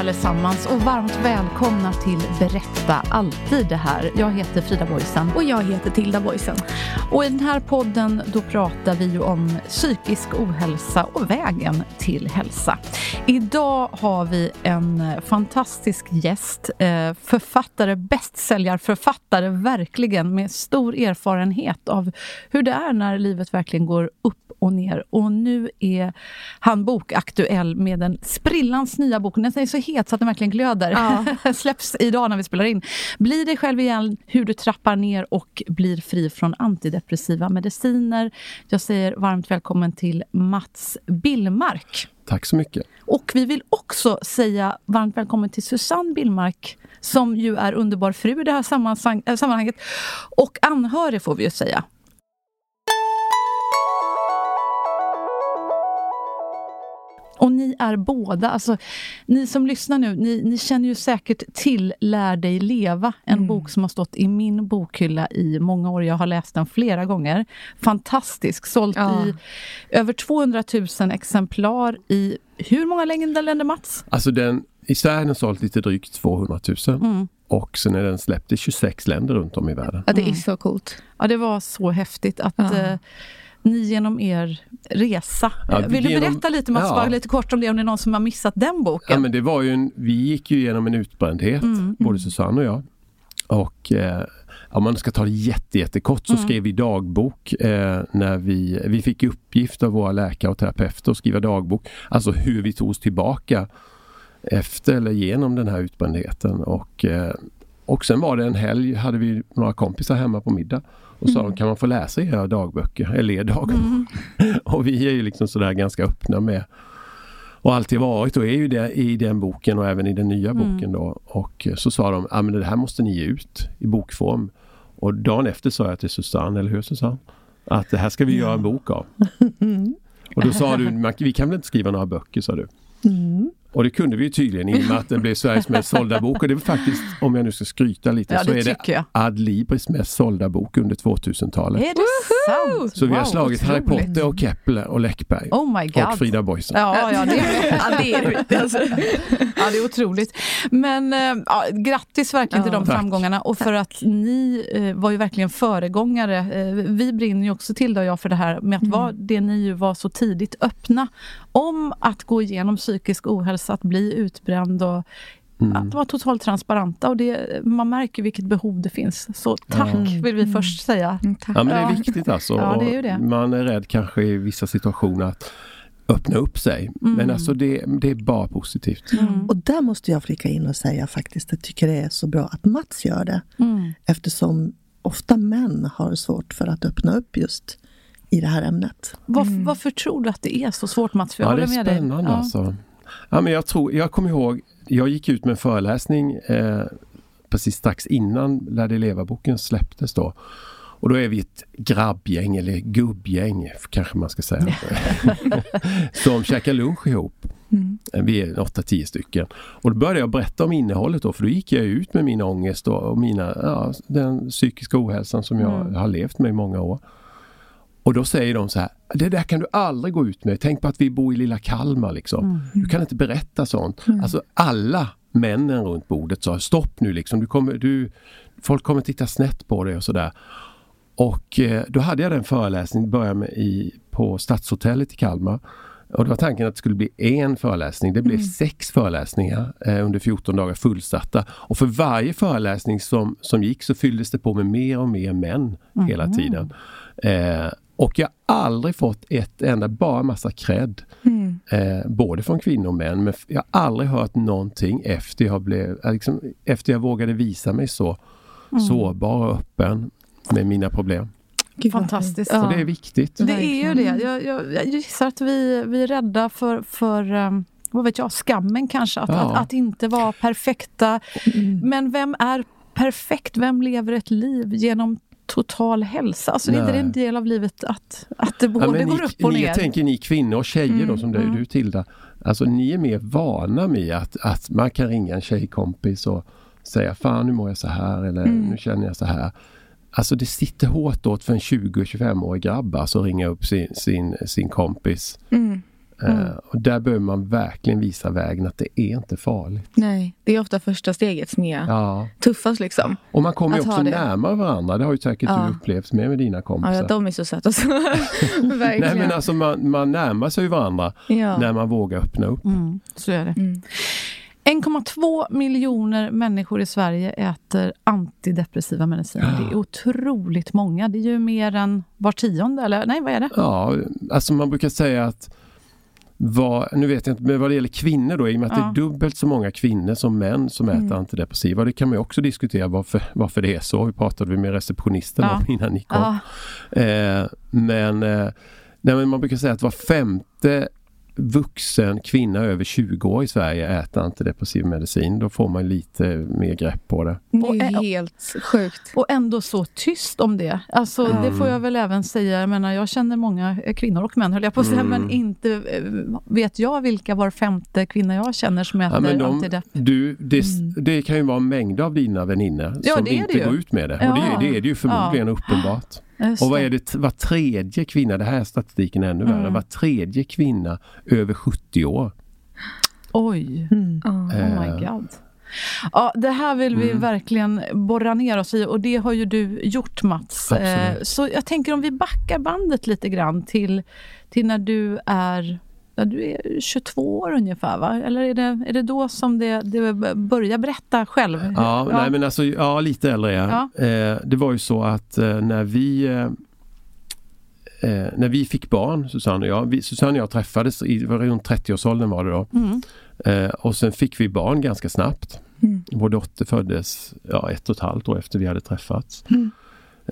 allesammans och varmt välkomna till Berätta alltid det här. Jag heter Frida Boysen. Och jag heter Tilda Boysen. Och i den här podden då pratar vi om psykisk ohälsa och vägen till hälsa. Idag har vi en fantastisk gäst, eh, författare, bästsäljarförfattare verkligen med stor erfarenhet av hur det är när livet verkligen går upp och ner. Och nu är han bokaktuell med en sprillans nya bok. Den är så het så att den verkligen glöder. Ja. Släpps idag när vi spelar in. Bli dig själv igen, hur du trappar ner och blir fri från antidepressiva mediciner. Jag säger varmt välkommen till Mats Billmark. Tack så mycket. Och vi vill också säga varmt välkommen till Susanne Billmark som ju är underbar fru i det här sammanhanget. Och anhörig får vi ju säga. Är båda, alltså ni som lyssnar nu, ni, ni känner ju säkert till Lär dig leva, en mm. bok som har stått i min bokhylla i många år. Jag har läst den flera gånger. Fantastisk, sålt ja. i över 200 000 exemplar i hur många länder, Mats? Alltså den, i Sverige är den sålt lite drygt 200 000. Mm. Och sen är den släppt i 26 länder runt om i världen. Ja, det är mm. så coolt. Ja, det var så häftigt att ja. eh, ni genom er resa. Ja, Vill du berätta lite, Mats, ja. lite kort om det, om det är någon som har missat den boken? Ja, men det var ju en, vi gick ju igenom en utbrändhet, mm. både Susanne och jag. Och eh, om man ska ta det jätte, jättekort så mm. skrev vi dagbok eh, när vi, vi fick uppgift av våra läkare och terapeuter att skriva dagbok. Alltså hur vi tog oss tillbaka efter eller genom den här utbrändheten. Och, eh, och sen var det en helg, hade vi några kompisar hemma på middag. Och sa mm. de, kan man få läsa era dagböcker, eller er dagbok? Mm. och vi är ju liksom sådär ganska öppna med och alltid varit och är ju det i den boken och även i den nya mm. boken då. Och så sa de, ja men det här måste ni ge ut i bokform. Och dagen efter sa jag till Susanne, eller hur Susanne? Att det här ska vi göra en bok av. och då sa du, vi kan väl inte skriva några böcker sa du. Mm. Och det kunde vi ju tydligen i och med att den blev Sveriges mest sålda bok. Och det var faktiskt, om jag nu ska skryta lite, ja, så är det jag. Adlibris mest sålda bok under 2000-talet. Är det sant? Så wow, vi har slagit otroligt. Harry Potter och Kepler och Läckberg. Oh my God. Och Frida Boisen. Ja, ja, det, ja, det är det. Alltså. Ja, det är otroligt. Men äh, ja, grattis verkligen till de Tack. framgångarna och för att ni äh, var ju verkligen föregångare. Äh, vi brinner ju också till, då, jag, för det här med att mm. vara det ni ju var så tidigt öppna om att gå igenom psykisk ohälsa, att bli utbränd och mm. att vara totalt transparenta. Och det, man märker vilket behov det finns. Så tack ja. vill vi mm. först säga. Mm, ja, men det är viktigt alltså. Ja, det är det. Man är rädd kanske i vissa situationer att öppna upp sig. Mm. Men alltså det, det är bara positivt. Mm. Och där måste jag flika in och säga faktiskt, jag tycker det är så bra att Mats gör det. Mm. Eftersom ofta män har svårt för att öppna upp just i det här ämnet. Var, mm. Varför tror du att det är så svårt Mats? För jag ja, det är spännande ja. alltså. Ja, men jag, tror, jag kommer ihåg, jag gick ut med en föreläsning eh, precis strax innan Lär dig leva-boken släpptes då. Och då är vi ett grabbgäng eller gubbgäng kanske man ska säga. som käkar lunch ihop. Mm. Vi är 8-10 stycken. Och då började jag berätta om innehållet då för då gick jag ut med min ångest och, och mina, ja, den psykiska ohälsan som jag mm. har levt med i många år. Och då säger de så här, det där kan du aldrig gå ut med. Tänk på att vi bor i lilla Kalmar liksom. Mm. Du kan inte berätta sånt. Mm. Alltså alla männen runt bordet sa stopp nu liksom. Du kommer, du, folk kommer titta snett på dig och sådär. och eh, då hade jag den föreläsningen, började med i, på Stadshotellet i Kalmar. Och det var tanken att det skulle bli en föreläsning. Det blev mm. sex föreläsningar eh, under 14 dagar fullsatta. Och för varje föreläsning som, som gick så fylldes det på med mer och mer män mm. hela tiden. Eh, och jag har aldrig fått ett enda, bara massa cred. Mm. Eh, både från kvinnor och män. Men jag har aldrig hört någonting efter jag, blev, eh, liksom, efter jag vågade visa mig så mm. sårbar och öppen med mina problem. Gud, Fantastiskt. Ja. Och det är viktigt. Det är ju det. Jag, jag, jag gissar att vi, vi är rädda för, för um, vad vet jag, skammen kanske. Att, ja. att, att, inte vara perfekta. Mm. Men vem är perfekt? Vem lever ett liv genom total hälsa. Alltså, det är inte en del av livet att, att det både ja, går ni, upp och ner. Jag tänker ni kvinnor och tjejer mm, då som mm. du Tilda. Alltså ni är mer vana med att, att man kan ringa en tjejkompis och säga Fan nu mår jag så här eller mm. nu känner jag så här. Alltså det sitter hårt åt för en 20-25-årig grabb alltså att ringa upp sin, sin, sin kompis. Mm. Mm. Uh, och där behöver man verkligen visa vägen att det är inte farligt. Nej, det är ofta första steget som är ja. tuffast liksom. Och man kommer ju också närmare varandra. Det har ju säkert ja. du upplevt med, med dina kompisar. Ja, de är så söta. Nej men alltså man, man närmar sig varandra ja. när man vågar öppna upp. Mm, så är det. Mm. 1,2 miljoner människor i Sverige äter antidepressiva mediciner. Ja. Det är otroligt många. Det är ju mer än var tionde, eller nej vad är det? Ja, alltså man brukar säga att vad, nu vet jag inte, men vad det gäller kvinnor då, i och med att ja. det är dubbelt så många kvinnor som män som äter mm. antidepressiva. Det kan man också diskutera varför, varför det är så. Vi pratade med receptionisten ja. om innan ni kom. Ja. Eh, men, eh, nej, men man brukar säga att var femte vuxen kvinna över 20 år i Sverige äter antidepressiv medicin. Då får man lite mer grepp på det. Det är helt sjukt. Och ändå så tyst om det. Alltså, mm. Det får jag väl även säga. Jag menar, jag känner många kvinnor och män, höll jag på att säga, mm. men inte eh, vet jag vilka var femte kvinna jag känner som äter ja, de, antidepp. Du, det, mm. det, kan ju vara en mängd av dina väninnor ja, som inte går ut med det. Och det, det är det ju förmodligen ja. uppenbart. Och vad är det, var tredje kvinna, det här är statistiken ännu värre, mm. var tredje kvinna över 70 år. Oj! Mm. Oh, my god. Ja, det här vill vi mm. verkligen borra ner oss i och det har ju du gjort Mats. Eh, så jag tänker om vi backar bandet lite grann till, till när du är ja, du är 22 år ungefär va? Eller är det, är det då som det, det börjar berätta själv? Ja, ja. Nej, men alltså, ja lite äldre ja. ja. Eh, det var ju så att eh, när vi eh, eh när vi fick barn, Susanne och jag, vi, Susanne och jag träffades i runt 30-årsåldern var det då. Mm. Eh, och sen fick vi barn ganska snabbt. Mm. Vår dotter föddes ja, ett och ett halvt år efter vi hade träffats. Mm.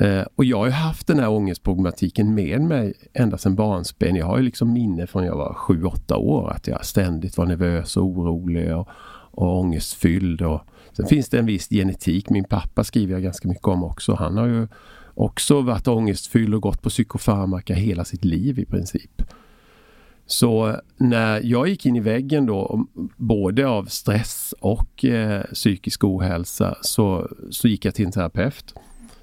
Eh, och jag har ju haft den här ångestproblematiken med mig ända sedan barnsben. Jag har ju liksom minne från jag var 7-8 år att jag ständigt var nervös och orolig och, och ångestfylld. Och, sen finns det en viss genetik. Min pappa skriver jag ganska mycket om också. Han har ju också varit ångestfylld och gått på psykofarmaka hela sitt liv i princip. Så eh, när jag gick in i väggen då, både av stress och eh, psykisk ohälsa, så, så gick jag till en terapeut.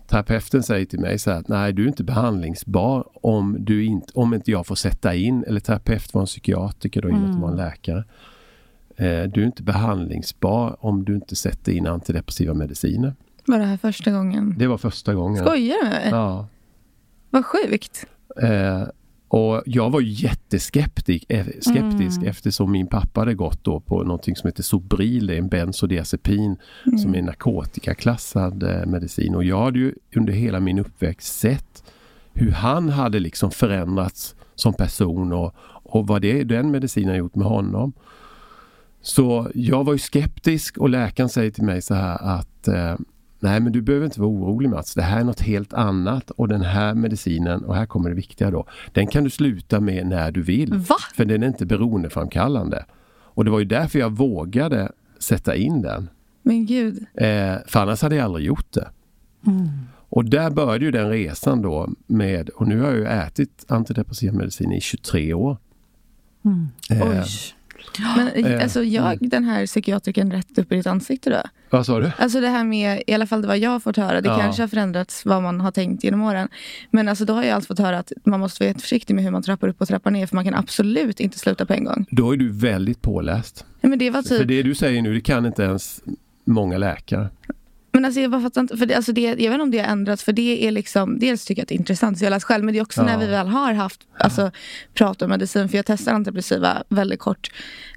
Terapeuten säger till mig så här att nej du är inte behandlingsbar om, du inte, om inte jag får sätta in, eller terapeut var en psykiatriker då, mm. var en läkare. Eh, du är inte behandlingsbar om du inte sätter in antidepressiva mediciner. Var det här första gången? Det var första gången. Skojar du med mig? Ja. Vad sjukt. Eh, och jag var jätteskeptisk eh, skeptisk mm. eftersom min pappa hade gått då på någonting som heter Sobril, en bensodiazepin mm. som är narkotikaklassad eh, medicin. Och jag hade ju under hela min uppväxt sett hur han hade liksom förändrats som person och, och vad det, den medicinen gjort med honom. Så jag var ju skeptisk och läkaren säger till mig så här att eh, Nej men du behöver inte vara orolig Mats. Det här är något helt annat och den här medicinen, och här kommer det viktiga då. Den kan du sluta med när du vill. Va? För den är inte beroendeframkallande. Och det var ju därför jag vågade sätta in den. Men gud. Eh, för annars hade jag aldrig gjort det. Mm. Och där började ju den resan då med, och nu har jag ju ätit antidepressiv medicin i 23 år. Mm. Eh, men eh, alltså jag, mm. den här psykiatriken rätt upp i ditt ansikte då? Vad sa du? Alltså det här med, i alla fall det vad jag har fått höra, det ja. kanske har förändrats vad man har tänkt genom åren. Men alltså då har jag alltid fått höra att man måste vara försiktig med hur man trappar upp och trappar ner för man kan absolut inte sluta på en gång. Då är du väldigt påläst. Ja, men det var typ... För det du säger nu, det kan inte ens många läkare. Men alltså jag fattar inte, för det, alltså det, jag vet inte om det har ändrats för det är liksom, dels tycker jag att det är intressant, så jag läst själv, men det är också Ja. när vi väl har haft, alltså prat om medicin, för jag testade antidepressiva väldigt kort.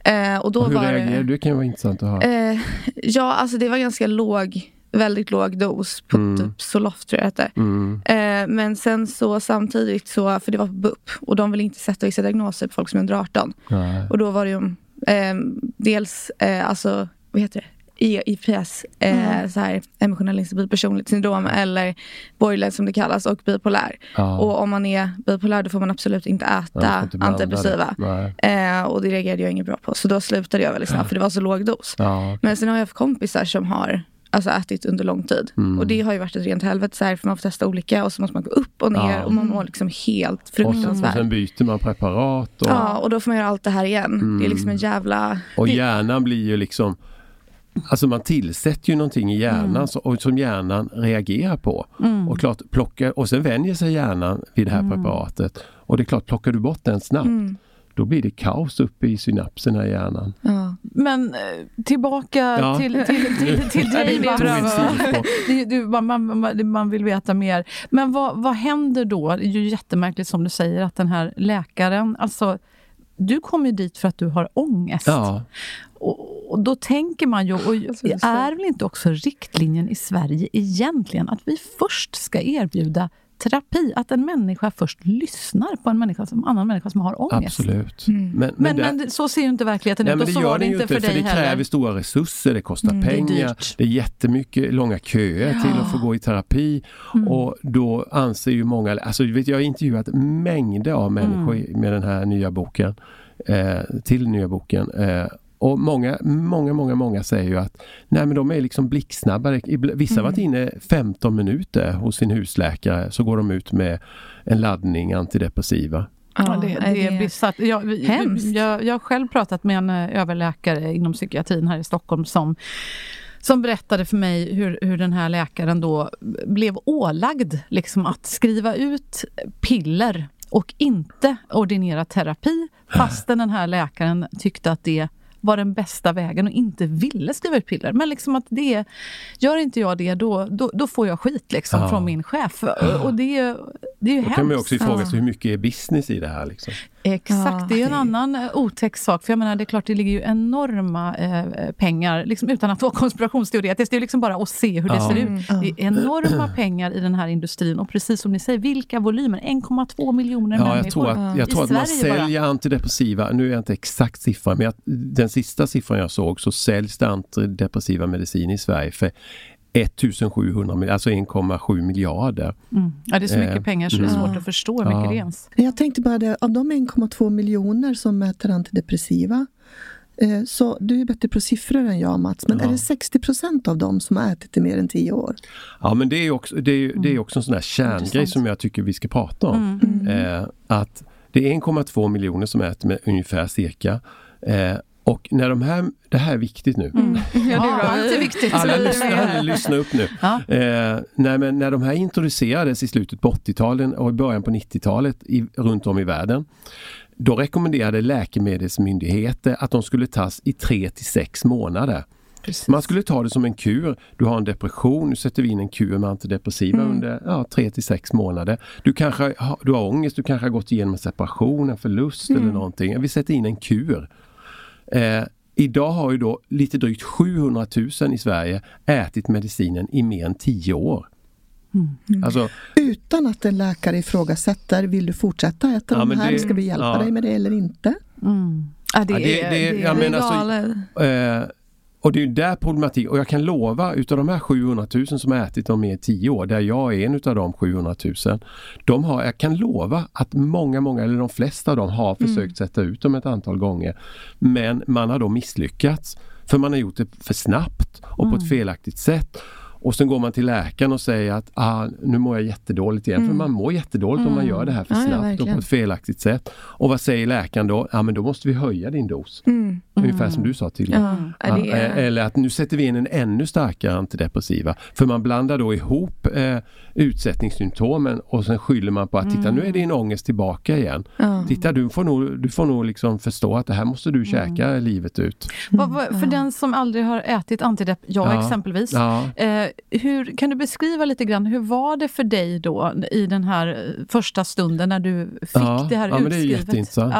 Eh, och då Och hur var reagerar du? Det kan ju vara intressant att höra. Eh, ja, alltså det var ganska låg, väldigt låg dos på Mm. typ Zoloft tror jag det. Mm. Eh, men sen så samtidigt så, för det var på BUP och de vill inte sätta vissa diagnoser på folk som är under 18. Nej. Och då var det ju eh, dels, eh, alltså, vad heter det? I- IPS, eh, så här, emotionell instabil personligt syndrom eller borderline som det kallas och bipolär. Ja. Och om man är bipolär då får man absolut inte äta inte antidepressiva. Eh, och det reagerade jag inget bra på. Så då slutade jag väldigt snabbt för det var så låg dos. Ja. Men sen har jag haft kompisar som har alltså, ätit under lång tid. Mm. Och det har ju varit ett rent helvete så här, för man får testa olika och så måste man gå upp och ner Ja. och man mår liksom helt Och, sen, och fruktansvärt. sen byter man preparat. Och, Ja, och då får man göra allt det här igen. Det är liksom en jävla... och hjärnan blir ju liksom Alltså man tillsätter ju någonting i hjärnan Mm. så, och som hjärnan reagerar på. Och klart plocka, och sen vänjer sig hjärnan vid det här Mm. preparatet. Och det är klart, plockar du bort den snabbt då blir det kaos uppe i synapserna i hjärnan. Ja. Men eh, tillbaka Ja. till, till, till, till dig. Det- du, man, man, man, man vill veta mer. Men vad, vad händer då? Det är ju jättemärkligt som du säger att den här läkaren, alltså du kom ju dit för att du har ångest. Ja, Och, och då tänker man ju, och det är väl inte också riktlinjen i Sverige egentligen att vi först ska erbjuda terapi? Att en människa först lyssnar på en människa som, annan människa som har ångest? absolut. Men, men, Men, men det- så ser ju inte verkligheten Nej, ut men och det så gör var det inte för för dig det heller. kräver stora resurser, det kostar Mm, det är pengar. dyrt. Det är jättemycket långa köer till att få gå i terapi. Mm. Och då anser ju många, alltså vet, jag har intervjuat mängder av människor Mm. med den här nya boken, eh, till nya boken. Eh, och många, många, många, många säger ju att nej men de är liksom blixtsnabbare. Vissa har varit Mm. inne 15 minuter hos sin husläkare så går de ut med en laddning antidepressiva. Ja, det, det nej, är bisarrt. Jag, jag, jag har själv pratat med en eh, överläkare inom psykiatrin här i Stockholm som som berättade för mig hur, hur den här läkaren då blev ålagd liksom att skriva ut piller och inte ordinera terapi fastän den här läkaren tyckte att det var den bästa vägen och inte ville skriva ut piller. Men liksom att det, gör inte jag det då, då, då får jag skit liksom Ja. från min chef. Och det det är ju Då kan man också hemskt. ifrågasätta hur mycket är business i det här. Liksom. Exakt, Ja, det är ju en det- annan eh, otäck sak. För jag menar, det är klart, det ligger ju enorma eh, pengar, liksom, utan att vara konspirationsteoretisk. Det är liksom bara att se hur det Ja. ser Mm. ut. Det är enorma pengar i den här industrin. Och precis som ni säger, vilka volymer? 1,2 miljoner Ja, människor jag tror att, jag i tror att man Sverige bara. säljer antidepressiva, nu är jag inte exakt siffran, men jag, den sista siffran jag såg så säljs det antidepressiva medicin i Sverige för 1700 miljarder, alltså 1,7 miljarder. Mm. Ja, det är så mycket Eh, pengar så det är mm. svårt att förstå hur mycket Ja. det är ens. Jag tänkte bara det, av de 1,2 miljoner som äter antidepressiva eh, så du är bättre på siffror än jag Mats, men Ja. är det 60 procent av dem som har ätit i mer än 10 år? Ja men det är också, det är, det är Mm. också en sån här kärngrej som jag tycker vi ska prata om. Mm. Eh, att det är 1,2 miljoner som äter med ungefär cirka. Eh, och när de här, det här är viktigt nu. Ja, allt är viktigt. Alla lyssnar, alla lyssnar upp nu. Ja. Eh, nej, men när de här introducerades i slutet på 80-talet och i början på 90-talet i, runt om i världen. Då rekommenderade läkemedelsmyndigheter att de skulle tas i 3 till 6 månader. Precis. Man skulle ta det som en kur. Du har en depression, nu sätter vi in en kur med antidepressiva Mm. under ja, 3 till 6 månader. Du kanske har, du har ångest, du kanske har gått igenom en separation, en förlust Mm. eller någonting. Vi sätter in en kur. Eh, idag har ju då lite drygt 700 000 i Sverige ätit medicinen i mer än 10 år. Mm. Alltså, Utan att en läkare ifrågasätter, vill du fortsätta äta Ja, de här? det- Ska vi hjälpa ja. dig med det eller inte? Mm. Ja, det, Ja, det- är, det- det, jag är- Det är menar galet. Eh, och det är ju där problematik och jag kan lova utav de här 700 000 som har ätit dem i 10 år, där jag är en utav de 700 000. De har, jag kan lova att många, många, eller de flesta av dem har försökt sätta ut dem ett antal gånger. Men man har då misslyckats. För man har gjort det för snabbt och på ett felaktigt sätt. Och sen går man till läkaren och säger att ah, nu mår jag jättedåligt igen. För man mår jättedåligt om man gör det här för Ja, ja, snabbt och verkligen. på ett felaktigt sätt. Och vad säger läkaren då? Ja men då måste vi höja din dos. Mm. Ungefär som du sa tidigare. Ja, det är... Eller att nu sätter vi in en ännu starkare antidepressiva. För man blandar då ihop eh, utsättningssymptomen och sen skyller man på att titta nu är din ångest tillbaka igen. Ja. Titta du får nog, du får nog liksom förstå att det här måste du käka livet ut. För den som aldrig har ätit antidepp, jag Ja. exempelvis. Ja. Eh, hur, kan du beskriva lite grann, hur var det för dig då i den här eh, första stunden när du fick Ja, det här ja, men det är utskrivet? jätteintressant.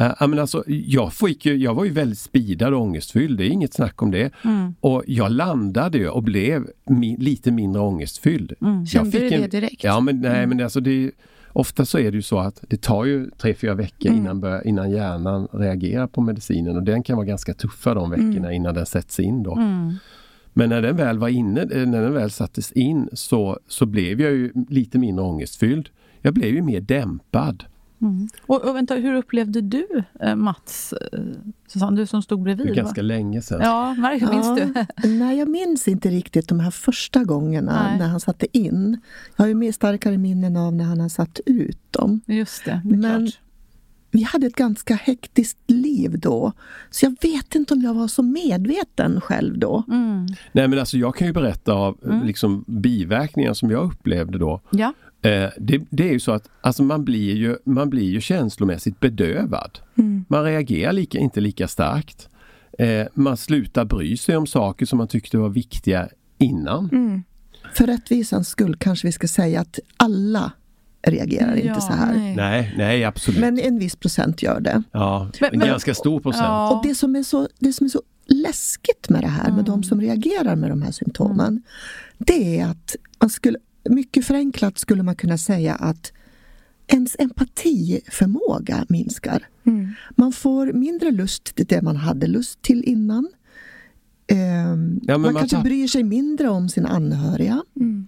Uh, men alltså, jag, fick ju, jag var ju väldigt speedad och ångestfylld, det är inget snack om det. Mm. Och jag landade ju och blev mi, lite mindre ångestfylld. Jag Kände du en- det direkt? Ja, men nej, men alltså det, ofta så är det ju så att det tar ju tre fyra veckor innan, bör, innan hjärnan reagerar på medicinen och den kan vara ganska tuffa de veckorna innan den sätts in då. Mm. Men när den väl var inne, eh, när den väl sattes in så, så blev jag ju lite mindre ångestfylld. Jag blev ju mer dämpad. Och, och vänta, hur upplevde du eh, Mats, eh, Susanne, du som stod Det bredvid? är va? ganska länge sedan. Ja, Mark, minns du? Nej, jag minns inte riktigt de här första gångerna Nej. när han satte in. Jag har ju mer starkare minnen av när han har satt ut dem. Just det, det är Men- klart. Vi hade ett ganska hektiskt liv då, så jag vet inte om jag var så medveten själv då. Mm. Nej men alltså jag kan ju berätta av liksom, biverkningar som jag upplevde då. Ja. Eh, det, det är ju så att alltså, man, blir ju, man blir ju känslomässigt bedövad. Man reagerar lika, inte lika starkt. Eh, man slutar bry sig om saker som man tyckte var viktiga innan. För rättvisans skull kanske vi ska säga att alla reagerar Ja, inte så här. nej. Nej, nej absolut. Men en viss procent gör det. ja, Men- en men- ganska stor procent. Ja. Och det som, är så, det som är så läskigt med det här, med de som reagerar med de här symptomen, det är att man skulle, mycket förenklat skulle man kunna säga att ens empatiförmåga minskar. Man får mindre lust till det man hade lust till innan. Ehm, Ja, man, man kanske tapp- bryr sig mindre om sina anhöriga. Ehm,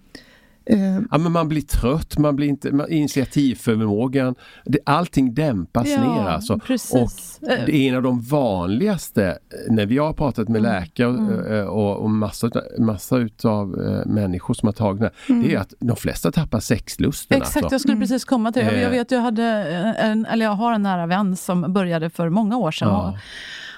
Ja, men man blir trött, man blir inte, man, initiativförmågan, det, allting dämpas Ja, ner alltså. precis. Och det är en av de vanligaste, eh, när vi har pratat med läkare och, eh, och, och massa, massa utav eh, människor som har tagit det, här, det är att de flesta tappar sexlusten. Exakt, alltså. jag skulle precis komma till det. Jag- Eh. vet, jag, hade en, eller jag har en nära vän som började för många år sedan. Ja.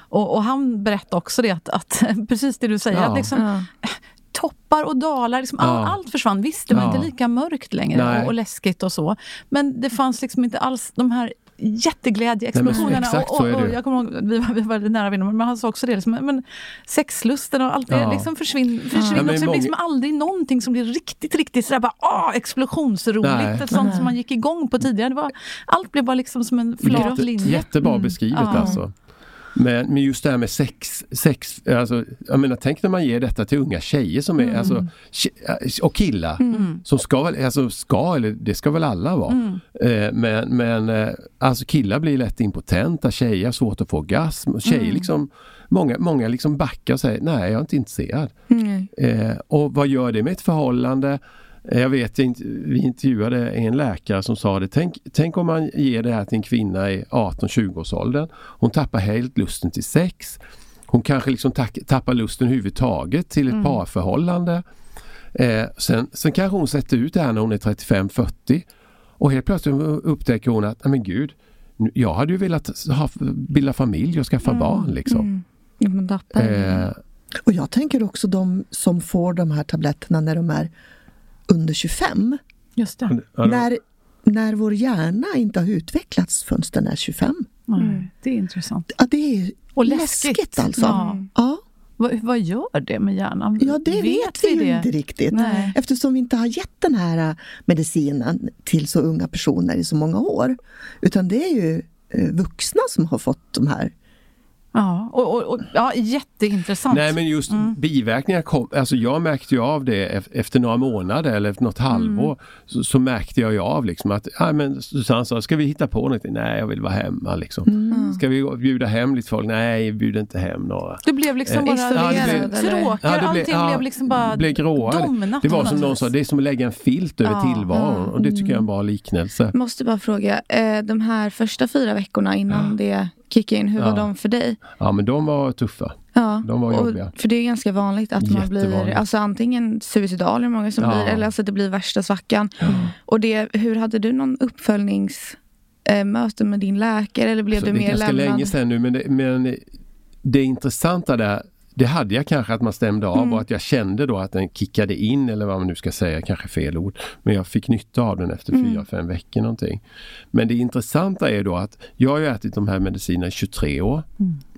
Och, och han berättade också det, att, att precis det du säger, Ja. att liksom, Ja. Toppar och dalar, liksom, all, Ja. allt försvann. Visst, det var Ja. inte lika mörkt längre Nej. och, och läskigt och så. Men det fanns liksom inte alls de här jätteglädjeexplosionerna. och, och, och jag kommer ihåg, vi var, vi var nära vänner, men han sa också det, liksom, men sexlusten och allt det Ja. liksom försvinner. försvinner Ja. Det blir liksom aldrig någonting som blir riktigt, riktigt sådär bara, ah, explosionsroligt. Nej. Ett sånt som man gick igång på tidigare. Det var, allt blev bara liksom som en flat Jätte, linje. jättebra Mm. beskrivet Ja. alltså. Men, men just det här med sex, sex alltså, jag menar tänk när man ger detta till unga tjejer som är, Mm. alltså, tje- och killar som ska väl, alltså ska, eller det ska väl alla vara. Mm. Eh, men men eh, alltså killar blir lätt impotenta, tjejer har svårt att få orgasm. Tjejer Mm. liksom, många, många liksom backar och säger nej jag är inte intresserad. Mm. Eh, och vad gör det med ett förhållande? Jag vet, vi intervjuade en läkare som sa det. Tänk, tänk om man ger det här till en kvinna i 18-20-årsåldern. Hon tappar helt lusten till sex. Hon kanske liksom tappar lusten överhuvudtaget till ett parförhållande. Eh, sen, sen kanske hon sätter ut det här när hon är 35-40. Och helt plötsligt upptäcker hon att, men gud, jag hade ju velat ha, bilda familj och skaffa barn liksom. Mm. Eh, Och jag tänker också de som får de här tabletterna när de är under 25. Just det. När, när vår hjärna inte har utvecklats förrän den är 25. Nej, Det är intressant. Ja, det är Och läskigt. läskigt alltså. Ja. Ja. Vad, vad gör det med hjärnan? Ja, det vet, vi ju det? inte riktigt. Nej. Eftersom vi inte har gett den här äh, medicinen till så unga personer i så många år. Utan det är ju äh, vuxna som har fått de här. Ja, och, och, och, ja, jätteintressant. Nej men just Mm. biverkningar kom, alltså jag märkte ju av det ef- efter några månader eller efter något halvår. Så, så märkte jag ju av liksom att, ja men Susanne sa, ska vi hitta på något? Nej jag vill vara hemma liksom. Mm. Ska vi bjuda hem lite folk? Nej, jag bjuder inte hem några. Du blev liksom Eh, bara isolerad, tråkigare? Ja, det blev- allting ja, blev liksom bara blev gråare. domnat Det var som någon sa, det är som att lägga en filt över Ja, tillvaron. Och det tycker jag är en bra liknelse. Måste bara fråga, eh, de här första fyra veckorna innan det kickade in, hur var Ja. de för dig? Ja men de var tuffa. Ja, De var och, jobbiga. för det är ganska vanligt att man blir alltså, antingen suicidal, är många som Ja. blir, eller alltså det blir värsta svackan. Och det, hur hade du någon uppföljningsmöte med din läkare eller blev Så du det är mer ganska lämnad? länge sedan nu men, det, men det intressanta där det hade jag kanske att man stämde av Mm. och att jag kände då att den kickade in eller vad man nu ska säga, kanske fel ord. Men jag fick nytta av den efter Mm. fyra, fem veckor någonting. Men det intressanta är då att jag har ätit de här medicinerna i 23 år.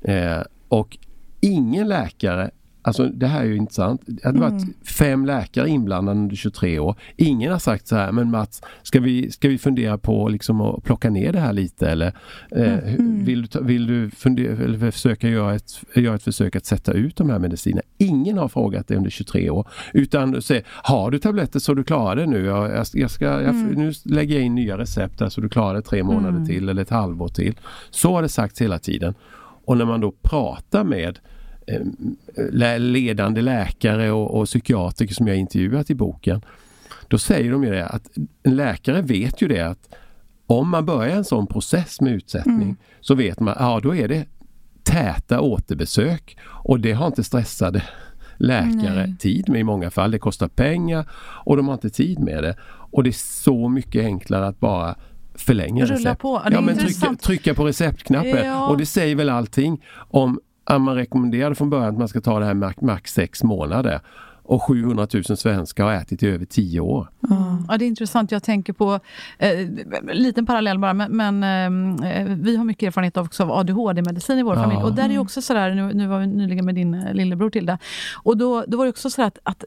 Eh, och ingen läkare Alltså det här är ju intressant. Det hade varit fem läkare inblandade under 23 år. Ingen har sagt så här, men Mats, ska vi, ska vi fundera på liksom att plocka ner det här lite eller eh, vill du, vill du fundera, eller försöka göra ett, göra ett försök att sätta ut de här medicinerna? Ingen har frågat det under 23 år. Utan du säger, har du tabletter så du klarar det nu. Jag, jag, ska, jag, Nu lägger jag in nya recept där så du klarar det tre månader till eller ett halvår till. Så har det sagts hela tiden. Och när man då pratar med ledande läkare och, och psykiatriker som jag intervjuat i boken. Då säger de ju det att en läkare vet ju det att om man börjar en sån process med utsättning så vet man, ja då är det täta återbesök och det har inte stressade läkare Nej. tid med i många fall. Det kostar pengar och de har inte tid med det. Och det är så mycket enklare att bara förlänga Rulla recept. på. Ja, men trycka, trycka på receptknappen. Ja. Och det säger väl allting om att man rekommenderade från början att man ska ta det här max, max sex månader. Och 700 000 svenskar har ätit i över 10 år. Ja, det är intressant. Jag tänker på, eh, liten parallell bara, men, men eh, vi har mycket erfarenhet av, också av ADHD-medicin i vår Ja. familj. Och där är ju också sådär, nu, nu var vi nyligen med din eh, lillebror Tilda, och då, då var det också så att, att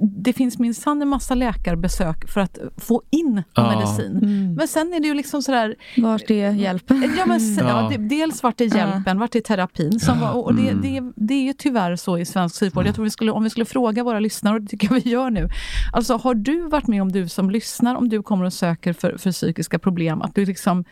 det finns minsann en massa läkarbesök för att få in Ja. medicin. Mm. Men sen är det ju liksom sådär, Vart är hjälpen? Ja, men, sen, ja. Ja. det, dels vart är hjälpen, vart är terapin? Som var, och det, det, det är ju tyvärr så i svensk psykvård. Jag tror vi skulle, om vi skulle fråga våra lyssnare, och det tycker jag vi gör nu. Alltså har du varit med om, du som lyssnar, om du kommer och söker för, för psykiska problem, att du liksom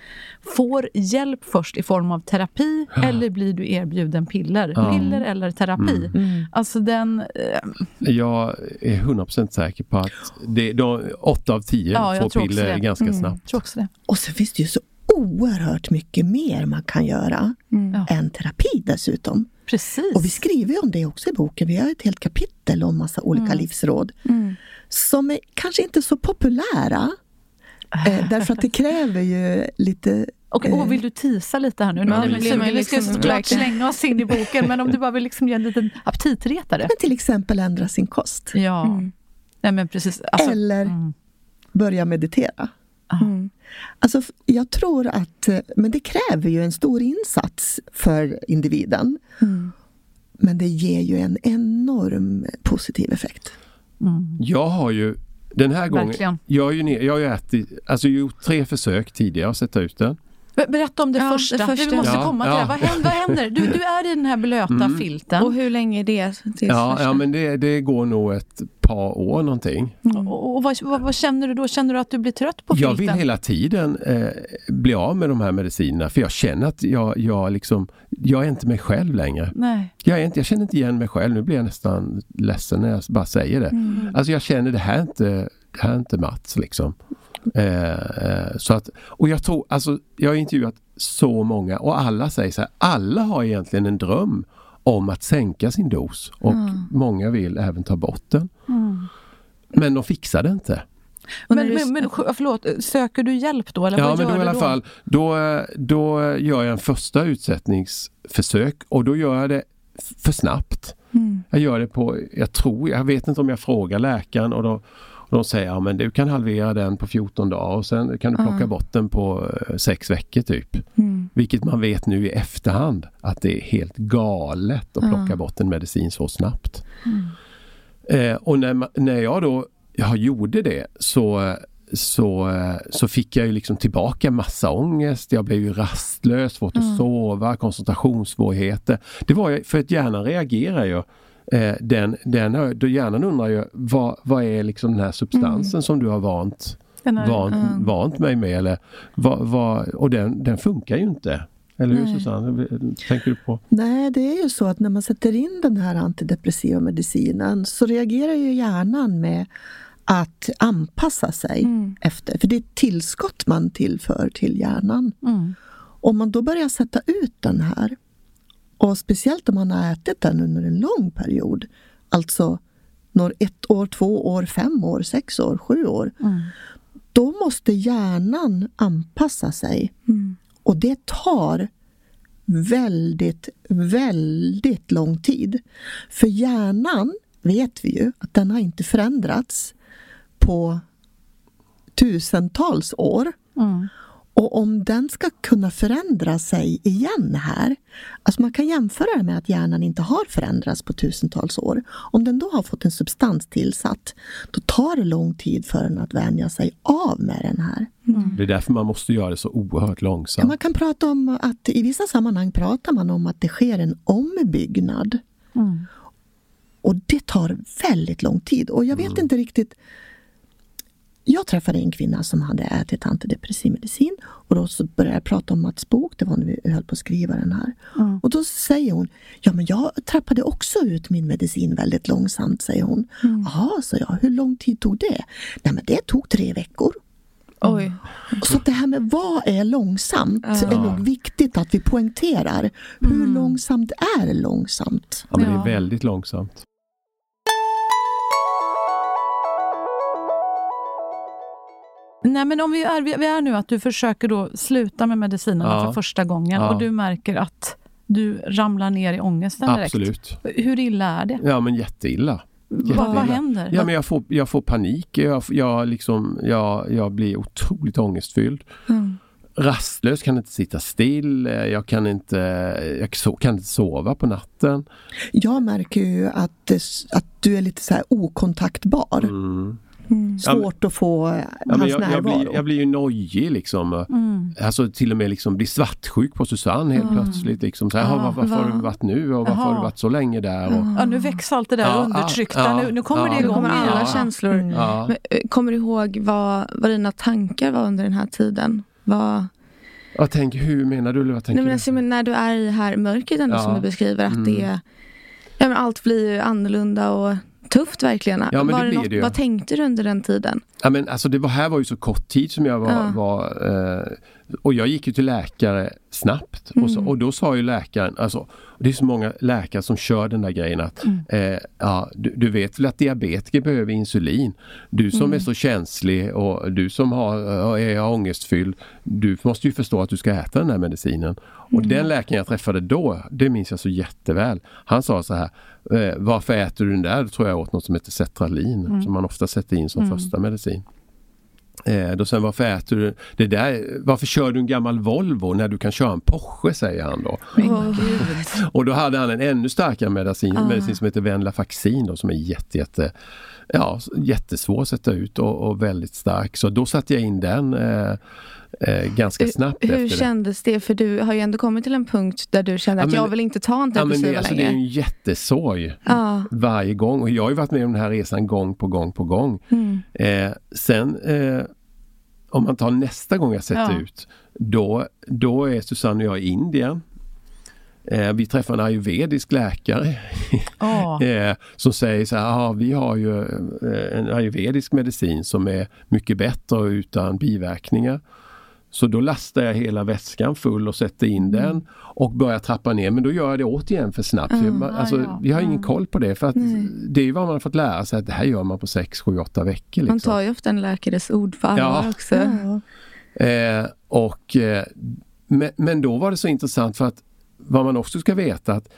får hjälp först i form av terapi, eller blir du erbjuden piller? Ja. Piller eller terapi? Mm. Alltså den... eh, Jag är 100% säker på att det, de, 8 av 10 Ja, får piller ganska Mm, snabbt. jag tror också det. Och så finns det ju så oerhört mycket mer man kan göra Mm. Ja. än terapi dessutom. Precis. Och vi skriver ju om det också i boken. Vi har ett helt kapitel om massa olika livsråd Mm. som är kanske inte så populära. Eh, därför att det kräver ju lite Och, och vill du tisa lite här nu? Ja, nu, blir man vi ska liksom såklart verkligen. slänga oss in i boken, men om du bara vill liksom ge en liten aptitretare. men till exempel ändra sin kost. Ja, Mm. Nej, men precis. Alltså, Eller mm. börja meditera. Mm. Alltså, jag tror att, eh, men det kräver ju en stor insats för individen. Mm. Men det ger ju en enorm positiv effekt. Mm. Jag har ju den här gången, Verkligen. jag har ju, ner- jag har ju ätit, alltså gjort tre försök tidigare att sätta ut den. Be- Berätta om det, Ja, det första. första. Vi måste Ja, komma till ja. det. Vad händer? Vad händer? Du, du är i den här blöta Mm. filten. Och hur länge är det tills Ja, första? ja men det, det går nog ett par år någonting. Mm. Och, vad, vad, vad känner du då? Känner du att du blir trött på filten? Jag vill hela tiden eh, bli av med de här medicinerna för jag känner att jag, jag, liksom, jag är inte mig själv längre. Nej. Jag, är inte, jag känner inte igen mig själv. Nu blir jag nästan ledsen när jag bara säger det. Mm. Alltså jag känner det här är inte, det här är inte Mats liksom. Eh, eh, så att, och jag tror, alltså jag har intervjuat så många och alla säger så här, alla har egentligen en dröm om att sänka sin dos och Mm. många vill även ta bort den. Mm. Men de fixar det inte. Men, men, men förlåt, söker du hjälp då? Eller Ja vad men gör då i alla fall, då, då gör jag en första utsättningsförsök och då gör jag det för snabbt. Mm. Jag gör det på, jag tror, jag vet inte om jag frågar läkaren och då och de säger ja men du kan halvera den på 14 dagar och sen kan du plocka Ah. bort den på eh, sex veckor typ. Mm. Vilket man vet nu i efterhand att det är helt galet att plocka bort en medicin så snabbt. Mm. Eh, och när, när jag då jag gjorde det så, så, så fick jag ju liksom tillbaka massa ångest. Jag blev ju rastlös, svårt att Mm. sova, koncentrationssvårigheter. Det var ju, för att hjärnan reagerar ju. Eh, den, den, då hjärnan undrar ju vad, vad är liksom den här substansen som du har vant, här- vant, Mm. vant mig med? Eller, vad, vad, och den, den funkar ju inte. Eller hur Nej. Susanne? Tänker du på? Nej, det är ju så att när man sätter in den här antidepressiva medicinen så reagerar ju hjärnan med att anpassa sig Mm. efter. För det är ett tillskott man tillför till hjärnan. Mm. Om man då börjar sätta ut den här och speciellt om man har ätit den under en lång period, alltså når ett år, två år, fem år, sex år, sju år, Mm. då måste hjärnan anpassa sig. Och det tar väldigt, väldigt lång tid. För hjärnan vet vi ju att den har inte förändrats på tusentals år. Mm. Och om den ska kunna förändra sig igen här, alltså man kan jämföra det med att hjärnan inte har förändrats på tusentals år. Om den då har fått en substans tillsatt, då tar det lång tid för den att vänja sig av med den här. Mm. Det är därför man måste göra det så oerhört långsamt. Ja, man kan prata om att i vissa sammanhang pratar man om att det sker en ombyggnad. Mm. Och det tar väldigt lång tid. Och jag vet Mm. inte riktigt jag träffade en kvinna som hade ätit antidepressiv medicin och då så började jag prata om Mats bok, det var när vi höll på att skriva den här. Mm. Och då säger hon, ja men jag trappade också ut min medicin väldigt långsamt, säger hon. Mm. Jaha, sa jag, hur lång tid tog det? Nej men det tog tre veckor. Oj. Så det här med vad är långsamt är Ja. nog viktigt att vi poängterar. Hur Mm. långsamt är långsamt? Ja, men. Det är väldigt långsamt. Nej men om vi är, vi är nu att du försöker då sluta med medicinerna Ja. för första gången Ja. och du märker att du ramlar ner i ångesten direkt. Absolut. Hur illa är det? Ja men jätteilla. Vad, vad Jätteilla. händer? Ja, men jag, får, jag får panik, jag, jag, liksom, jag, jag blir otroligt ångestfylld. Mm. Rastlös, kan inte sitta still, jag kan inte, jag so, kan inte sova på natten. Jag märker ju att, att du är lite så här okontaktbar. Mm. Mm. Svårt att få Ja, hans men jag, jag, närvaro. blir, jag blir ju nojig liksom. Mm. Alltså till och med liksom blir svartsjuk på Susanne helt Mm. plötsligt. Liksom, så här, "Ja, var, varför har va? du varit nu och varför har Jaha. du varit så länge där? Och, Ja, nu väcks allt det där Ja, undertryckta. ja, nu, nu kommer ja. det Nu igång kommer alla känslor. Mm. ja. Men, eh, kommer du ihåg vad, vad dina tankar var under den här tiden? Vad, Jag tänker, hur menar du? Eller vad tänker nej, men alltså, men när du är i det här mörkret ändå Ja. som du beskriver att Mm. det är, ja, men allt blir ju annorlunda och tufft verkligen. Ja, men var det något, det ju. Vad tänkte du under den tiden? Ja, men alltså det var, här var ju så kort tid som jag var, Ja. var eh, och jag gick ju till läkare snabbt och, så, Mm. och då sa ju läkaren, alltså det är så många läkare som kör den där grejen att Mm. eh, ja, du, du vet väl att diabetiker behöver insulin. Du som Mm. är så känslig och du som har, är ångestfylld, du måste ju förstå att du ska äta den här medicinen. Och Mm. den läkaren jag träffade då, det minns jag så jätteväl. Han sa så här, eh, varför äter du den där? Då tror jag åt något som heter Cetralin, Mm. som man ofta sätter in som Mm. första medicin. Eh, då sen varför äter du det där? Varför kör du en gammal Volvo när du kan köra en Porsche säger han då. Och då hade han en ännu starkare medicin, Ah. medicin som heter Venlafaxin då, som är jätte, jätte, ja, jättesvår att sätta ut och, och väldigt stark. Så då satte jag in den eh, eh, ganska snabbt Hur det. kändes det? För du har ju ändå kommit till en punkt där du kände Ja, att men- jag vill inte ta Ja, antidepressiva det, alltså, det är längre. en jättesorg Ja. varje gång och jag har ju varit med om den här resan gång på gång på gång. Mm. Eh, sen eh, om man tar nästa gång jag sätter Ja. ut, då, då är Susanne och jag i Indien. Eh, vi träffar en ayurvedisk läkare Ja. eh, som säger så här, ah, vi har ju eh, en ayurvedisk medicin som är mycket bättre utan biverkningar. Så då lastar jag hela väskan full och sätter in Mm. den och börjar trappa ner. Men då gör jag det återigen för snabbt. Så Mm. man, alltså, Ah, ja. Vi har ingen Mm. koll på det. För att Nej. Det är vad man har fått lära sig att det här gör man på 6, 7, 8 veckor. Man Liksom. tar ju ofta en läkares ord på allvar Ja. också. Eh, och, eh, men, men då var det så intressant för att vad man också ska veta att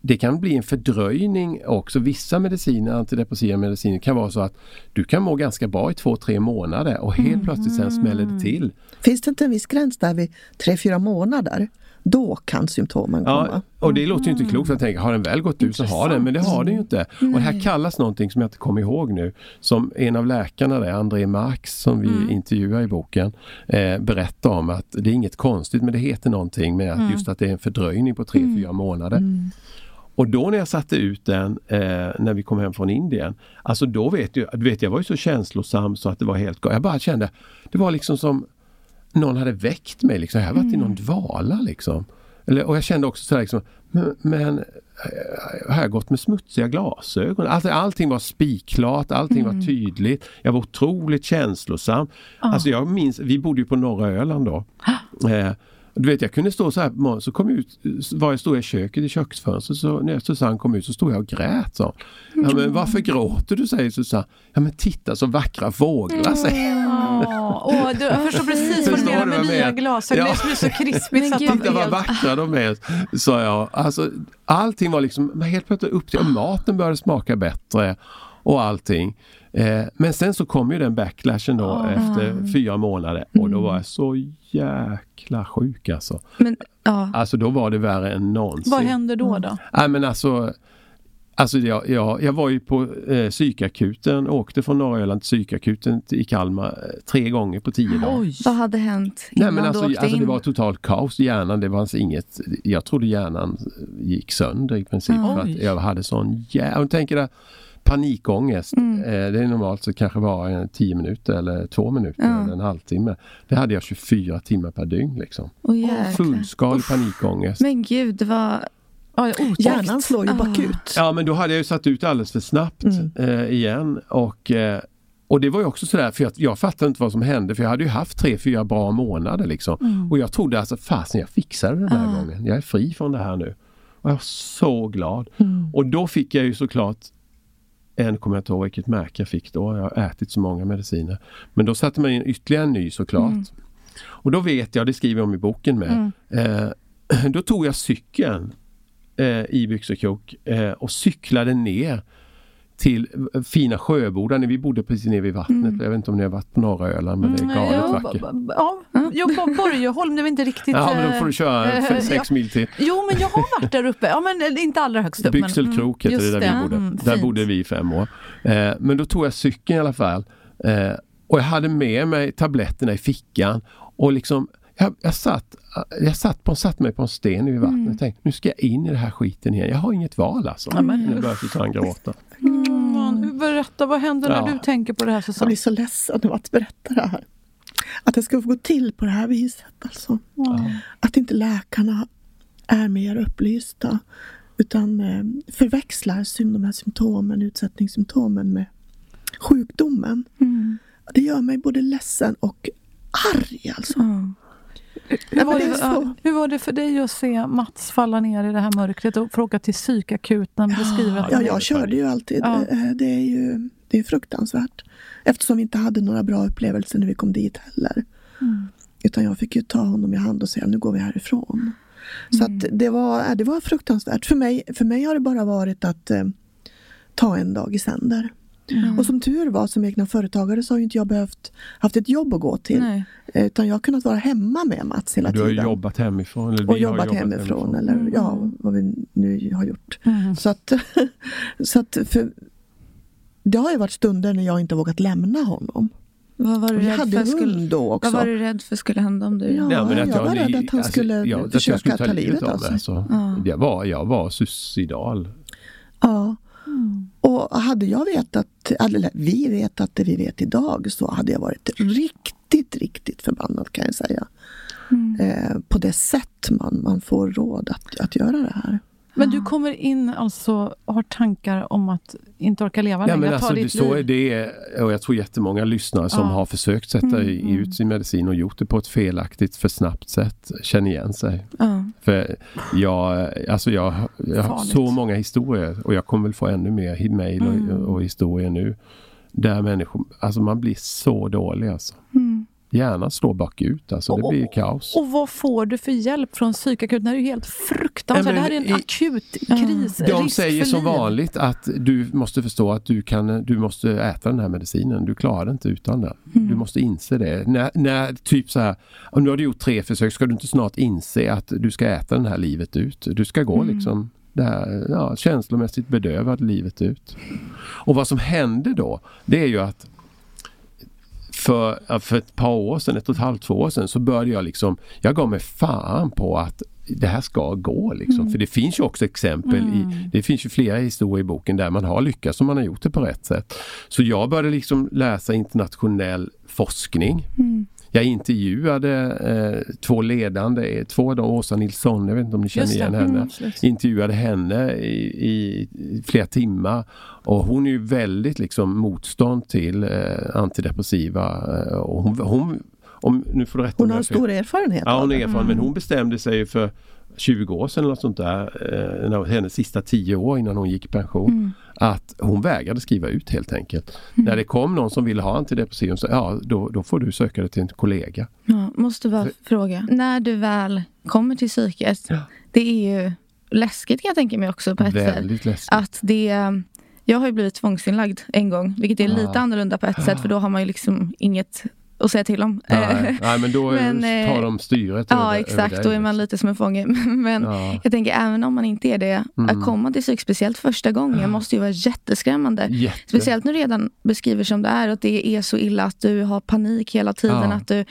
det kan bli en fördröjning också. Vissa mediciner, antidepressiva mediciner kan vara så att du kan må ganska bra i två, tre månader och helt plötsligt sen smäller det till. Finns det inte en viss gräns där vid tre fyra månader? Då kan symptomen komma. Ja, och det låter ju inte klokt för jag tänker, har den väl gått ut så har den, men det har den ju inte. Och det här kallas någonting som jag inte kommer ihåg nu, som en av läkarna där, André Marx, som vi intervjuar i boken, eh, berättar om att det är inget konstigt, men det heter någonting med att just att det är en fördröjning på tre, fyra månader. Och då när jag satte ut den eh, när vi kom hem från Indien, alltså då vet jag, du vet jag var ju så känslosam så att det var helt. Jag bara kände, det var liksom som någon hade väckt mig. Liksom. Jag har varit i någon dvala liksom. Eller, och jag kände också så här, liksom, men, men eh, har jag gått med smutsiga glasögon? Alltså, allting var spikklart, allting var tydligt. Jag var otroligt känslosam. Alltså jag minns, vi bodde ju på norra Öland då. Eh, du vet jag kunde stå så här på morgonen, så kom jag ut, var jag stod i köket i köksfönstret så när Susanne kom ut så stod jag och grät. Så. Ja, men varför gråter du säger Susanne. Ja men titta så vackra fåglar säger Ja, åh, du, jag förstår precis vad du menar med nya glasögon. Ja. Det blir så krispigt. Men Titta vad vackra de är, sa jag. Alltså, allting var liksom helt plötsligt upp till, och maten började smaka bättre och allting. Eh, men sen så kom ju den backlashen då oh. efter fyra månader och då var jag så jäkla sjuk alltså. Men, ja. Alltså då var det värre än någonsin. Vad hände då? då? Nej men alltså Alltså jag, jag, jag var ju på eh, psykakuten, åkte från norra Öland till psykakuten i Kalmar eh, tre gånger på tio dagar. Oj. Vad hade hänt innan Nej, men alltså, du åkte alltså, in? Det var totalt kaos. Hjärnan, det fanns inget. Jag trodde hjärnan gick sönder i princip. För att jag hade sån jävla... panikångest. Mm. Eh, det är normalt så kanske bara 10 minuter eller två minuter ja. eller en halvtimme. Det hade jag 24 timmar per dygn. Liksom. Oh, Fullskalig panikångest. Men gud, det var Ja, Hjärnan slår ju ah. bakut. Ja men då hade jag ju satt ut alldeles för snabbt mm. eh, igen. Och, eh, och det var ju också sådär, för jag, jag fattade inte vad som hände för jag hade ju haft tre, fyra bra månader liksom. Mm. Och jag trodde alltså, fasen jag fixade det den här ah. gången. Jag är fri från det här nu. Och jag var så glad. Mm. Och då fick jag ju såklart en, kommer jag inte ihåg vilket märke jag fick då. Jag har ätit så många mediciner. Men då satte man in ytterligare en ny såklart. Mm. Och då vet jag, det skriver jag om i boken med. Mm. Eh, då tog jag cykeln eh, i byxorkrok eh, och cyklade ner till fina Sjöboda när vi bodde precis nere vid vattnet. Mm. Jag vet inte om ni har varit på norra Öland men det är mm, galet ja, vackert. Ja, ja Borgholm, det var inte riktigt... Ja, men då får du köra äh, sex mil till. Jo, men jag har varit där uppe. Ja, men inte allra högst upp. Byxelkrok men, heter det där vi bodde. Mm, där bodde vi i fem år. Eh, men då tog jag cykeln i alla fall. Eh, och jag hade med mig tabletterna i fickan och liksom jag, jag, satt, jag satt, på, satt mig på en sten vid vattnet mm. och tänkte nu ska jag in i den här skiten igen. Jag har inget val alltså. Mm. Nu börjar Susanne gråta. Mm. Berätta, vad händer när ja. du tänker på det här Susanne? Jag blir så ledsen av att berätta det här. Att det ska få gå till på det här viset. Alltså. Mm. Att inte läkarna är mer upplysta utan eh, förväxlar de här symptomen, utsättningssymptomen med sjukdomen. Mm. Det gör mig både ledsen och arg alltså. Mm. Hur var, det, hur var det för dig att se Mats falla ner i det här mörkret och få åka till psykakuten? Ja, ja, jag körde ju alltid. Ja. Eh, det är ju det är fruktansvärt. Eftersom vi inte hade några bra upplevelser när vi kom dit heller. Mm. Utan jag fick ju ta honom i hand och säga nu går vi härifrån. Mm. Så att det, var, det var fruktansvärt. För mig, för mig har det bara varit att eh, ta en dag i sänder. Mm. Och som tur var som egna företagare så har inte jag behövt haft ett jobb att gå till. Nej. Utan jag har kunnat vara hemma med Mats hela tiden. Du har jobbat hemifrån? Eller och jobbat, jobbat hemifrån, hemifrån, eller mm. ja, vad vi nu har gjort. Mm. Så att, så att för, det har ju varit stunder när jag inte vågat lämna honom. Vad var du rädd hade för skulle, då också. Vad var du rädd för skulle hända om du... Ja, men jag, jag var rädd att han alltså, skulle jag, försöka skulle ta, ta livet av sig. Alltså. Ja. Jag, var, jag var suicidal. Ja. Och hade jag vetat, eller vi vetat det vi vet idag så hade jag varit riktigt, riktigt förbannad kan jag säga. Mm. Eh, på det sätt man, man får råd att, att göra det här. Men du kommer in alltså och har tankar om att inte orka leva ja, längre? Men alltså, så är det, och jag tror jättemånga lyssnare som ja. har försökt sätta mm, mm. ut sin medicin och gjort det på ett felaktigt, för snabbt sätt känner igen sig. Ja. För jag, alltså jag, jag har så många historier och jag kommer väl få ännu mer mejl mm. och, och, historier nu. Där människor, alltså man blir så dålig alltså. Mm. Hjärnan slår bakut, alltså det blir kaos. Och vad får du för hjälp från psykakuten? Det här är ju helt fruktansvärt. det här är en i, akut kris. De säger som vanligt att du måste förstå att du, kan, du måste äta den här medicinen. Du klarar det inte utan den. Mm. Du måste inse det. När, när typ så här, om du har gjort tre försök, ska du inte snart inse att du ska äta den här livet ut? Du ska gå mm. liksom det här ja, känslomässigt bedövad livet ut. Och vad som händer då, det är ju att för, för ett par år sedan, ett och ett halvt, två år sedan så började jag liksom, jag gav mig fan på att det här ska gå liksom. Mm. För det finns ju också exempel mm. i, det finns ju flera historier i boken där man har lyckats och man har gjort det på rätt sätt. Så jag började liksom läsa internationell forskning. Mm. Jag intervjuade eh, två ledande, två av dem, Åsa Nilsson, jag vet inte om ni känner igen henne. Mm, intervjuade henne i, i, flera timmar och hon är ju väldigt liksom motstånd till eh, antidepressiva. Eh, och hon, hon, om, nu får du rätta hon har stor erfarenhet Ja, hon är erfaren mm. men hon bestämde sig för 20 år sedan eller sånt där, eh, hennes sista 10 år innan hon gick i pension. Mm. Att hon vägrade skriva ut helt enkelt. När det kom någon som ville ha antidepressiv så ja, då, då får du söka dig till en kollega. Ja, måste bara fråga. När du väl kommer till psyket, Ja. det är ju läskigt kan jag tänka mig också på ett sätt. Väldigt läskigt. Att det, jag har ju blivit tvångsinlagd en gång, vilket är lite Ah. annorlunda på ett sätt för då har man ju liksom inget att säga till om. Nej, nej men då Men, eh, tar de styret Ja, över, exakt. över Då är man lite som en fånge. Men Ja. jag tänker, även om man inte är det, Mm. att komma till psyk, speciellt första gången, måste ju vara jätteskrämmande. Jätte. Speciellt när du redan beskriver som det är, att det är så illa att du har panik hela tiden. Ja. Att du,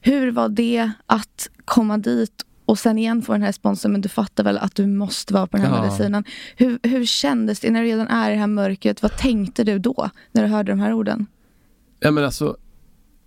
hur var det att komma dit och sen igen få den här responsen, men du fattar väl att du måste vara på den här Ja. medicinen. Hur, hur kändes det när du redan är i det här mörkret? Vad tänkte du då, när du hörde de här orden? Ja men alltså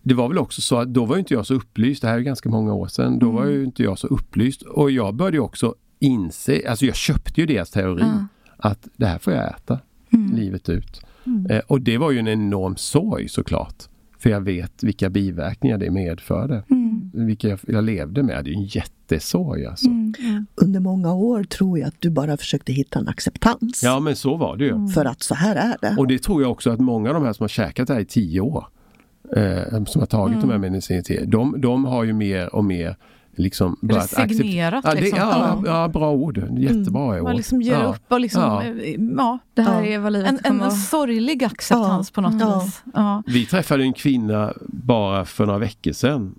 det var väl också så att då var inte jag så upplyst, det här är ganska många år sedan, då var Mm. ju inte jag så upplyst och jag började också inse, alltså jag köpte ju deras teori Ja. att det här får jag äta Mm. livet ut. Eh, och det var ju en enorm sorg såklart. För jag vet vilka biverkningar det medförde. Mm. Vilka jag, jag levde med. Det är en jättesorg alltså. Mm. Under många år tror jag att du bara försökte hitta en acceptans. Ja men så var det ju. För att så här är det. Och det tror jag också att många av de här som har käkat det här i tio år, eh, som har tagit de här medicinerna, de, de har ju mer och mer liksom börjat Resignerat, Ja, det, liksom. ja, ja, bra ord. Jättebra ord. Man liksom ger ja. upp och liksom, Ja. eh, ja. Det här Ja. är vad livet En, kommer en, en sorglig acceptans Ja. på något Ja. vis. Ja. Vi träffade en kvinna bara för några veckor sedan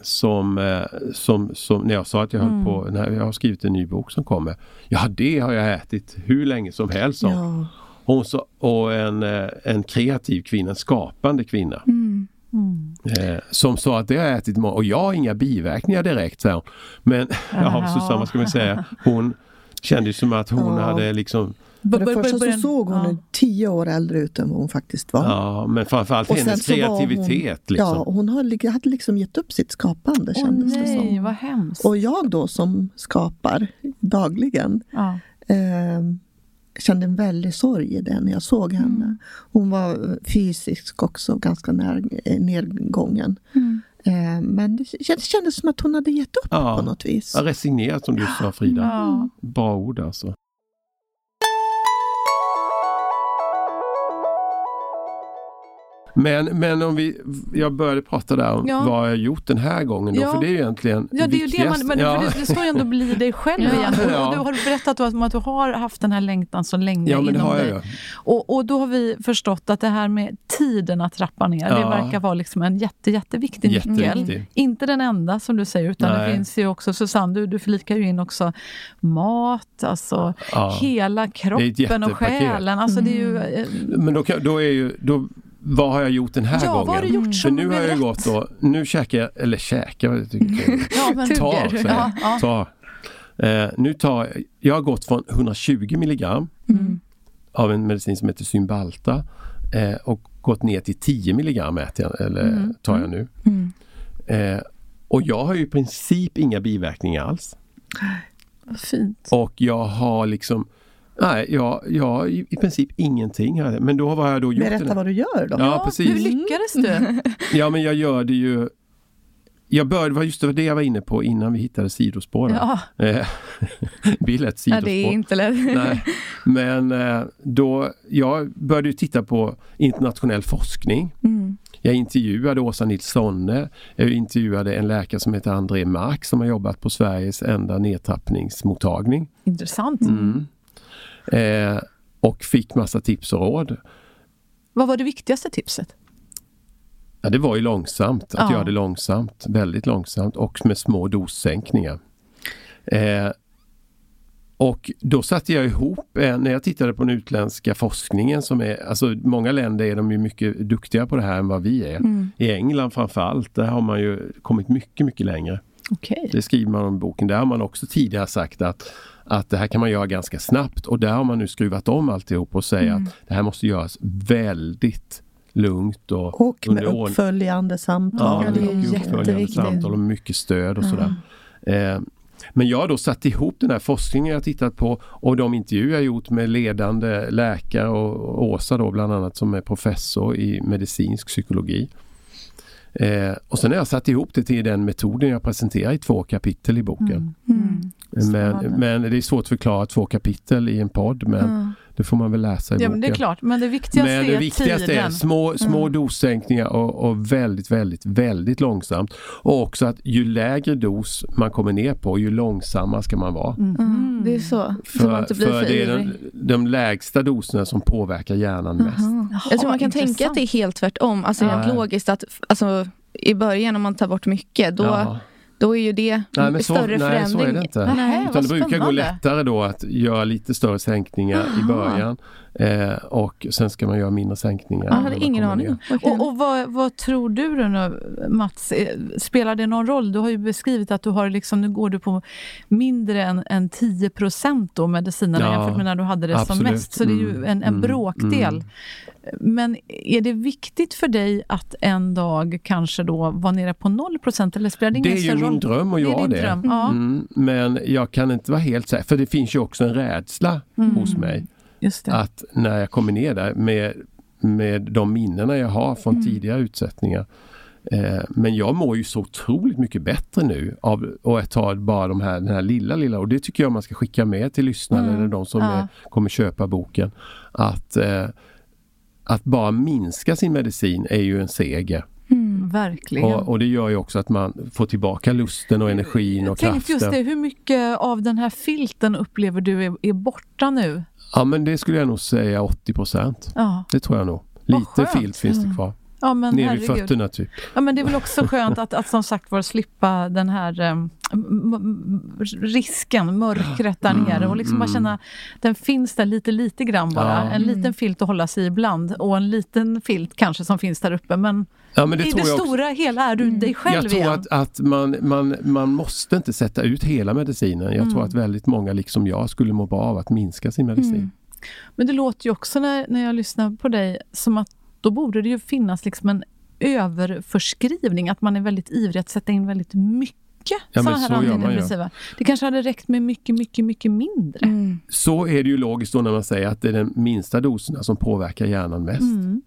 som, eh, som, som när jag sa att jag höll på, när jag har skrivit en ny bok som kommer. Ja det har jag ätit hur länge som helst. hon. Ja. Hon sa, och en, eh, en kreativ kvinna, en skapande kvinna. Mm. Eh, som sa att det har jag ätit och jag har inga biverkningar direkt. Så här. Men ja, Susanne, vad ska man säga? Hon kände ju som att hon Ja. hade liksom För det första så såg hon ja. tio år äldre ut än vad hon faktiskt var. Ja, men framförallt Och hennes var hon- kreativitet. Liksom. Ja, och hon hade liksom gett upp sitt skapande Åh kändes det nej, som. vad hemskt. Och jag då som skapar dagligen ja. eh, kände en väldig sorg i det när jag såg henne. Hon var fysiskt också ganska när, eh, nedgången. Mm. Eh, men det kändes, kändes som att hon hade gett upp Ja. på något vis. Ja, resignerat som du sa Frida. Ja. Bra ord alltså. Men, men om vi, jag började prata där om Ja. vad jag har gjort den här gången då, Ja. för det är ju egentligen Ja, det är ju det man, men ja. för det, det ska ju ändå bli dig själv Ja. igen. Och, du har berättat om att du har haft den här längtan så länge ja, men det inom har jag dig. ju. Och, och då har vi förstått att det här med tiden att trappa ner, det verkar vara liksom en jätte, jätteviktig nyckel. Inte den enda som du säger, utan Nej. det finns ju också, Susanne, du, du förlikar ju in också mat, alltså Ja. hela kroppen och själen. Alltså det är ju... eh, Men då, kan, då är ju, då, vad har jag gjort den här Ja, gången? vad har du gjort För som nu blev har jag rätt? gått då, nu käkar jag, eller käkar, vad jag tycker jag. Ja, men Ta, tuggar. säger Ja. Ta. Eh, nu tar jag, jag har gått från 120 milligram Mm. av en medicin som heter Cymbalta eh, och gått ner till 10 milligram äter jag, eller Mm. tar jag nu. Mm. Eh, och jag har ju i princip inga biverkningar alls. Vad Fint. Och jag har liksom Nej, jag, jag i, princip ingenting. Här. Men då har jag då gjort Berätta det. vad du gör då. Ja, precis. Hur lyckades du? Ja, men jag gör det ju jag började, det var just det jag var inne på innan vi hittade sidospåren. Ja. Eh, lätt Ja, sidospår. det är inte lätt. Nej. Men eh, då, jag började ju titta på internationell forskning. Mm. Jag intervjuade Åsa Nilssonne. Jag intervjuade en läkare som heter André Mark som har jobbat på Sveriges enda nedtrappningsmottagning. Intressant. Mm. Eh, och fick massa tips och råd. Vad var det viktigaste tipset? Ja, det var ju långsamt, att Ja. göra det långsamt, väldigt långsamt och med små dossänkningar. Eh, och då satte jag ihop, eh, när jag tittade på den utländska forskningen som är, alltså många länder är de ju mycket duktigare på det här än vad vi är. Mm. I England framförallt, där har man ju kommit mycket, mycket längre. Okej. Det skriver man om i boken. Där har man också tidigare sagt att, att det här kan man göra ganska snabbt och där har man nu skruvat om alltihop och säger Mm. att det här måste göras väldigt lugnt och, Och med uppföljande Ja, samtal. Ja, det är uppföljande samtal och mycket stöd och sådär. Eh, men jag har då satt ihop den här forskningen jag tittat på och de intervjuer jag gjort med ledande läkare och, och Åsa då bland annat som är professor i medicinsk psykologi. Eh, och sen har jag satt ihop det till den metoden jag presenterar i två kapitel i boken. Mm. Mm. Men, men det är svårt att förklara två kapitel i en podd men. Det får man väl läsa i Ja, boken. men det är klart. Men det viktigaste Men det är viktigaste tiden. är små, små Mm. dossänkningar och, och väldigt, väldigt, väldigt långsamt. Och också att ju lägre dos man kommer ner på, ju långsammare ska man vara. Mhm. Mm, det är så. så man För, inte blir för för det är de, de lägsta doserna som påverkar hjärnan mest. Jaha, Jag tror man kan tänka intressant. att det är helt tvärtom. Alltså Ja. rent logiskt att alltså, i början om man tar bort mycket, då, Ja. Då är ju det Nej, men så, större nej, förändring. så är det inte. Nej, Utan det brukar gå lättare då att göra lite större sänkningar i Aha. början. Eh, och sen ska man göra mindre sänkningar. Jag hade ingen aning. Okej. Och, och vad, vad tror du då nu, Mats? Eh, Spelar det någon roll? Du har ju beskrivit att du har liksom, nu går du på mindre än, än 10 procent då medicinerna Ja, jämfört med när du hade det som absolut. mest. Så det är ju Mm, en, en mm, bråkdel. mm. Men är det viktigt för dig att en dag kanske då vara nere på 0 procent? Eller spelar det Det ingen är ju min roll? dröm att Det är göra det. dröm, ja. Mm, men jag kan inte vara helt säker, för det finns ju också en rädsla Mm. hos mig. Att när jag kommer ner där med, med de minnena jag har från Mm. tidigare utsättningar. Eh, men jag mår ju så otroligt mycket bättre nu av att ta bara de här, den här lilla, lilla och det tycker jag man ska skicka med till lyssnarna Mm. eller de som Ja. är, kommer köpa boken. Att, eh, att bara minska sin medicin är ju en seger. Mm. Verkligen. Och, och det gör ju också att man får tillbaka lusten och energin och Jag tänkte just kraften. det, hur mycket av den här filten upplever du är, är borta nu? Ja men det skulle jag nog säga 80 Ja, Det tror jag nog. Lite filt finns det kvar. Ja men Ner herregud. fötterna typ. Ja, men det är väl också skönt att, att som sagt var slippa den här um, risken, mörkret där nere och liksom bara känna den finns där lite, lite grann bara. Ja. En liten filt att hålla sig i ibland och en liten filt kanske som finns där uppe. Men, Ja, men det i det jag också. stora hela är du dig själv Jag tror igen. att, att man, man, man måste inte sätta ut hela medicinen. Jag Mm. tror att väldigt många, liksom jag, skulle må bra av att minska sin medicin. Mm. Men det låter ju också när, när jag lyssnar på dig som att då borde det ju finnas liksom en överförskrivning, att man är väldigt ivrig att sätta in väldigt mycket Ja, här så ju. antidepressiva. Det kanske hade räckt med mycket, mycket, mycket mindre. Mm. Så är det ju logiskt då när man säger att det är de minsta doserna som påverkar hjärnan mest. Mm.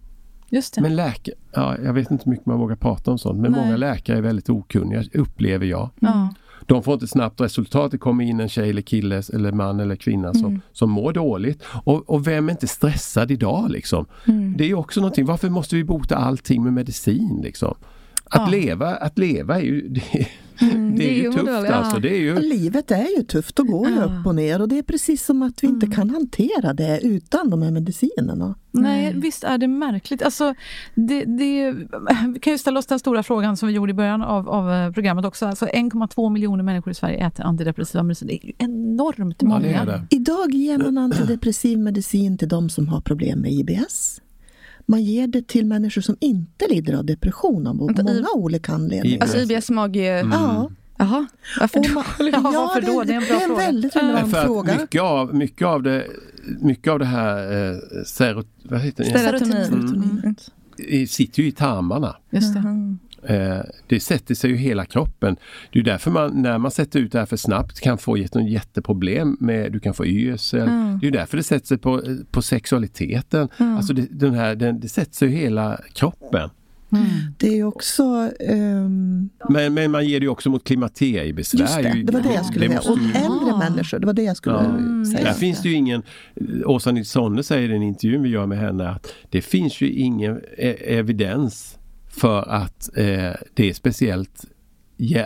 Just det. Men läkare, ja, jag vet inte hur mycket man vågar prata om sånt, men Nej. många läkare är väldigt okunniga, upplever jag. ja. De får inte snabbt resultat. Det kommer in en tjej eller kille eller man eller kvinna som, Mm. som mår dåligt. Och, och vem är inte stressad idag liksom? Mm. Det är också någonting, varför måste vi bota allting med medicin liksom? Att, Ja. leva, att leva är ju, det, det det är ju tufft ja. alltså. Det är ju, Livet är ju tufft och går Ja. upp och ner och det är precis som att vi inte kan hantera det utan de här medicinerna. Nej, visst är det märkligt. Alltså, det, det, vi kan ju ställa oss den stora frågan som vi gjorde i början av, av eh, programmet också. Alltså 1,2 miljoner människor i Sverige äter antidepressiva mediciner. Det är ju enormt ja, många. det är det. Idag ger man antidepressiv medicin till de som har problem med IBS. Man ger det till människor som inte lider av depression av Vänta, många I- olika anledningar. Alltså IBS mag... Mm. Ja. Jaha, varför då? man, Ja, varför då? Det är en bra det är en fråga. väldigt relevant för att fråga. mycket, av, mycket, av det, mycket av det här eh, serot, vad heter det? Serotonin. Serotonin. I- sitter ju i tarmarna. Just det. Mhm. Eh, det sätter sig ju i hela kroppen. Det är därför man, när man sätter ut det här för snabbt, kan få jätte, jätteproblem med, du kan få yrsel. Mm. Det är ju därför det sätter sig på, på sexualiteten. Alltså det, den här, den, det sätter sig i hela kroppen. Det är ju också... ehm, Men, men man ger det ju också mot klimakteriebesvär. just det, ju- det var det jag skulle säga. Och ju- äldre människor, det var det jag skulle Ja. säga. Där finns det ju ingen, Åsa Nilssonne säger i den intervjun vi gör med henne att det finns ju ingen e- evidens för att eh, det är speciellt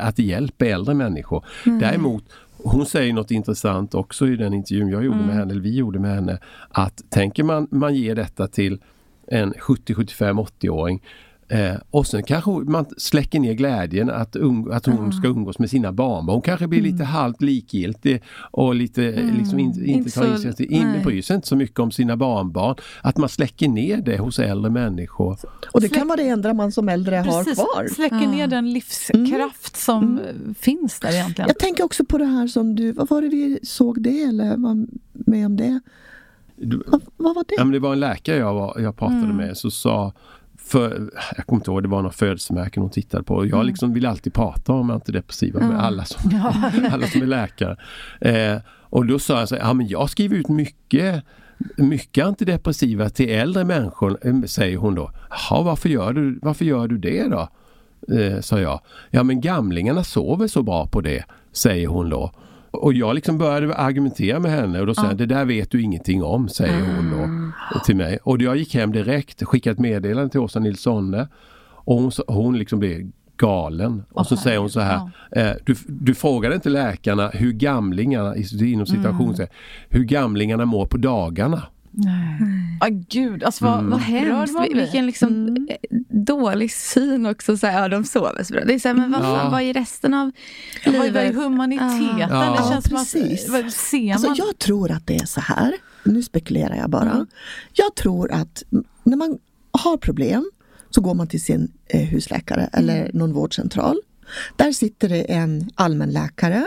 att det hjälper äldre människor. Däremot, hon säger något intressant också i den intervjun jag gjorde med henne, eller vi gjorde med henne, att tänker man, man ger detta till en 70, 75, 80-åring Eh, och sen kanske man släcker ner glädjen att, att hon ska umgås med sina barnbarn. Hon kanske blir lite halvt likgiltig och lite eh, liksom in, inte Inte tar så- initiativ, in, bryr sig inte så mycket om sina barnbarn. Att man släcker ner det hos äldre människor. Och det kan vara det enda man som äldre har Precis, kvar. släcker ner den livskraft som eh, finns där egentligen. Jag tänker också på det här som du, vad var det vi såg det eller var med om det? Du- Vad, vad var det? Ja, men det var en läkare jag, var, jag pratade med som sa för, jag kommer inte ihåg, det var några födelsemärken hon tittade på. Jag liksom vill alltid prata om antidepressiva med alla som, alla som är läkare. Eh, och då sa jag så ja men jag skriver ut mycket mycket antidepressiva till äldre människor, eh, säger hon då. Jaha, varför gör du, varför gör du det då? Eh, sa jag. Ja men gamlingarna sover så bra på det, säger hon då. Och jag liksom började argumentera med henne och då sa Ja. det där vet du ingenting om, säger hon då till mig. Och jag gick hem direkt, skickade ett meddelande till Åsa Nilssonne och hon, hon liksom blev galen. Och så säger hon så här, eh, du, du frågade inte läkarna hur gamlingarna, inom situation, hur gamlingarna mår på dagarna. Nej. Ah, gud, alltså vad, vad hemskt. Man blir. Vilken liksom eh, dålig syn också. Så här, ja, de sover så bra. Det är så här, men vad, Ja. vad är resten av Vad är livet? humaniteten? Ja. Det känns Ja, som precis. att... vad- Ser Alltså, man? jag tror att det är så här, nu spekulerar jag bara. Mm. Jag tror att när man har problem så går man till sin eh, husläkare eller Mm. någon vårdcentral. Där sitter det en allmänläkare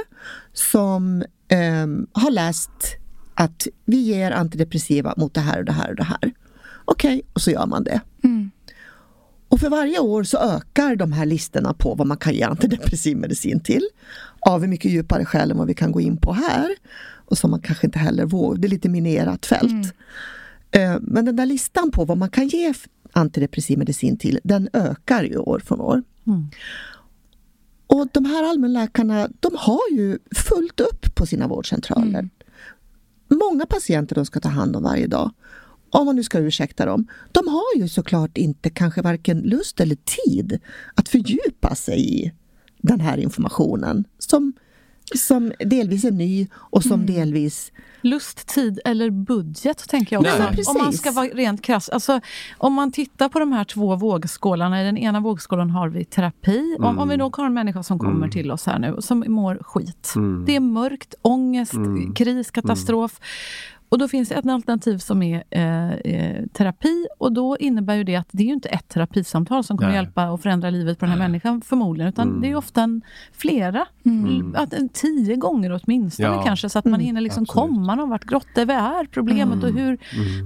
som ehm, har läst att vi ger antidepressiva mot det här och det här och det här. Okej, och så gör man det. Mm. Och för varje år så ökar de här listorna på vad man kan ge antidepressiv medicin till. Av mycket djupare skäl än vad vi kan gå in på här. Och som man kanske inte heller vågar, det är lite minerat fält. Eh, Men den där listan på vad man kan ge antidepressiv medicin till, den ökar ju år från år. Mm. Och de här allmänläkarna, de har ju fullt upp på sina vårdcentraler. Många patienter de ska ta hand om varje dag. Om man nu ska ursäkta dem. De har ju såklart inte kanske varken lust eller tid att fördjupa sig i den här informationen. Som, som delvis är ny och som delvis... Lust, tid eller budget tänker jag också. Nej. Om man ska vara rent krass. Alltså, om man tittar på de här två vågskålarna. I den ena vågskålen har vi terapi. Om, om vi då har en människa som kommer till oss här nu som mår skit. Det är mörkt, ångest, kris, katastrof. Och då finns det ett alternativ som är eh, eh, terapi och då innebär ju det att det är ju inte ett terapisamtal som kommer Nej. hjälpa och förändra livet på den här människan förmodligen, utan det är ofta en, flera. Att en, tio gånger åtminstone Ja. kanske, så att man hinner liksom absolut. komma någon vart. Grotta, vad är problemet och hur,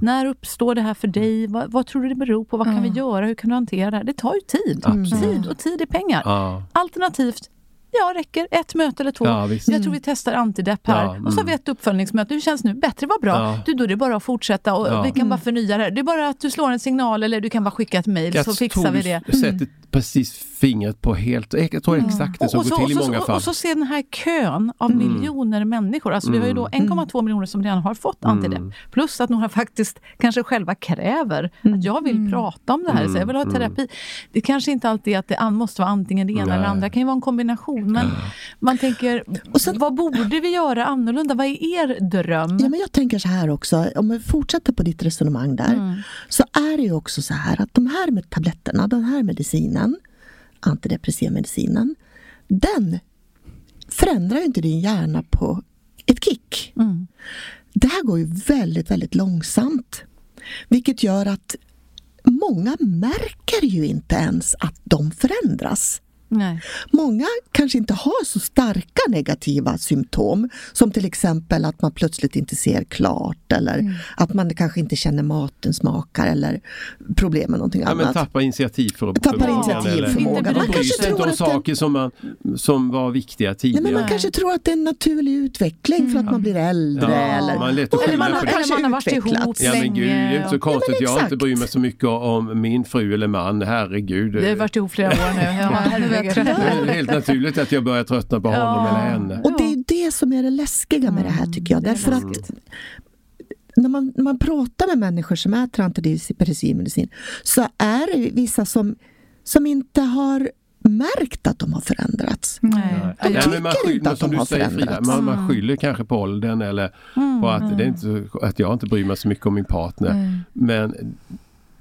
när uppstår det här för dig? Vad, vad tror du det beror på? Vad kan vi göra? Hur kan du hantera det här? Det tar ju tid. Tid och tid är pengar. Alternativt, ja räcker ett möte eller två. Ja, visst. Jag tror vi testar antidepp här. Ja, Och så har vi mm. ett uppföljningsmöte. Hur känns nu? Bättre, vad bra. Ja. Du, då är det bara att fortsätta och Ja. vi kan bara förnya det här. Det är bara att du slår en signal eller du kan bara skicka ett mejl så Jag fixar vi det. s- sätter precis fingret på helt, jag tror exakt det som går till i och, så, många fall. och så ser den här kön av miljoner människor. Alltså Vi har ju då 1,2 miljoner som redan har fått antidepp. Plus att några faktiskt kanske själva kräver att jag vill prata om det här. Så jag vill ha terapi. Det kanske inte alltid är att det måste vara antingen det ena eller Nej. andra. Det kan ju vara en kombination. Men man tänker, Och sen- vad borde vi göra annorlunda? Vad är er dröm? Ja, men jag tänker så här också, om vi fortsätter på ditt resonemang där. Så är det ju också så här att de här med tabletterna, den här medicinen, antidepressiva medicinen, den förändrar ju inte din hjärna på ett kick. Mm. Det här går ju väldigt, väldigt långsamt. Vilket gör att många märker ju inte ens att de förändras. Nej. Många kanske inte har så starka negativa symptom som till exempel att man plötsligt inte ser klart eller att man kanske inte känner maten smakar eller problem med någonting Ja, men annat. tappa initiativ för Tappar förmågan, initiativförmåga. eller- Man kanske tror inte att saker som, man, som var viktiga Nej, tidigare. men man kanske tror att det är en naturlig utveckling för att man blir äldre. Ja, eller, man Eller man, har, eller man har varit utvecklats. ihop Ja men gud, det är inte så konstigt. jag inte exakt. bryr mig så mycket om min fru eller man. Herregud. Vi har varit ihop flera år nu. Ja, herregud. Det är helt naturligt att jag börjar tröttna på honom Ja. eller henne. Och det är det som är det läskiga med det här tycker jag. Därför att när man, när man pratar med människor som äter antidepressiv medicin så är det vissa som, som inte har märkt att de har förändrats. Nej. De Nej, tycker men man inte skyller, att som de du har säger Frida, förändrats. man, man skyller kanske på åldern eller på att, det är inte, att jag inte bryr mig så mycket om min partner. Men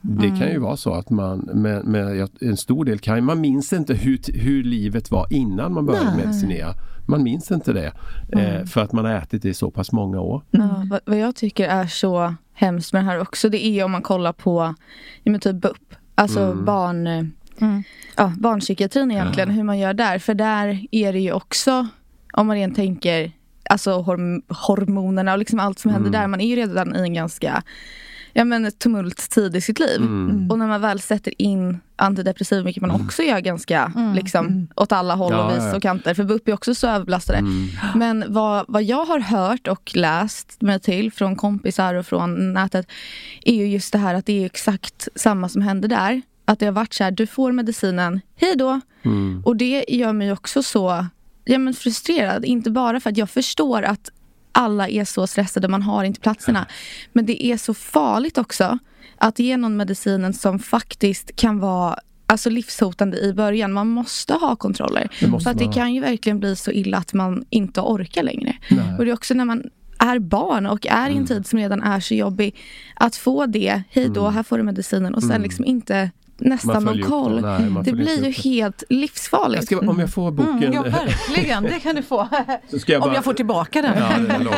det kan ju vara så att man, med, med en stor del kan man minns inte hur, hur livet var innan man började Nej. medicinera. Man minns inte det. Eh, för att man har ätit det i så pass många år. Ja, vad, vad jag tycker är så hemskt med det här också, det är om man kollar på men typ BUP, alltså barn, eh, Mm. ja, barnpsykiatrin egentligen, hur man gör där. För där är det ju också, om man rent tänker, alltså horm hormonerna och liksom allt som händer där. Man är ju redan i en ganska ja, men tumult tid i sitt liv. Och när man väl sätter in antidepressiv, vilket man också gör ganska liksom, åt alla håll Ja, och vis ja, och kanter. För BUP är också så överbelastade. Men vad, vad jag har hört och läst mig till från kompisar och från nätet är ju just det här att det är exakt samma som händer där. Att det har varit så här, du får medicinen, hej då. Och det gör mig också så ja, men frustrerad. Inte bara för att jag förstår att alla är så stressade, man har inte platserna. Men det är så farligt också att ge någon medicinen som faktiskt kan vara alltså livshotande i början. Man måste ha kontroller. måste för att det kan ju verkligen bli så illa att man inte orkar längre. Nej. Och det är också när man är barn och är i Mm. en tid som redan är så jobbig. Att få det, hej då, här får du medicinen och sen liksom inte nästan Mm. Någon koll. det. Nej, det blir ju helt livsfarligt. Jag ska, om jag får boken. Mm, ja, verkligen. Det kan du få. Så ska jag Om bara- jag får tillbaka den. Ja.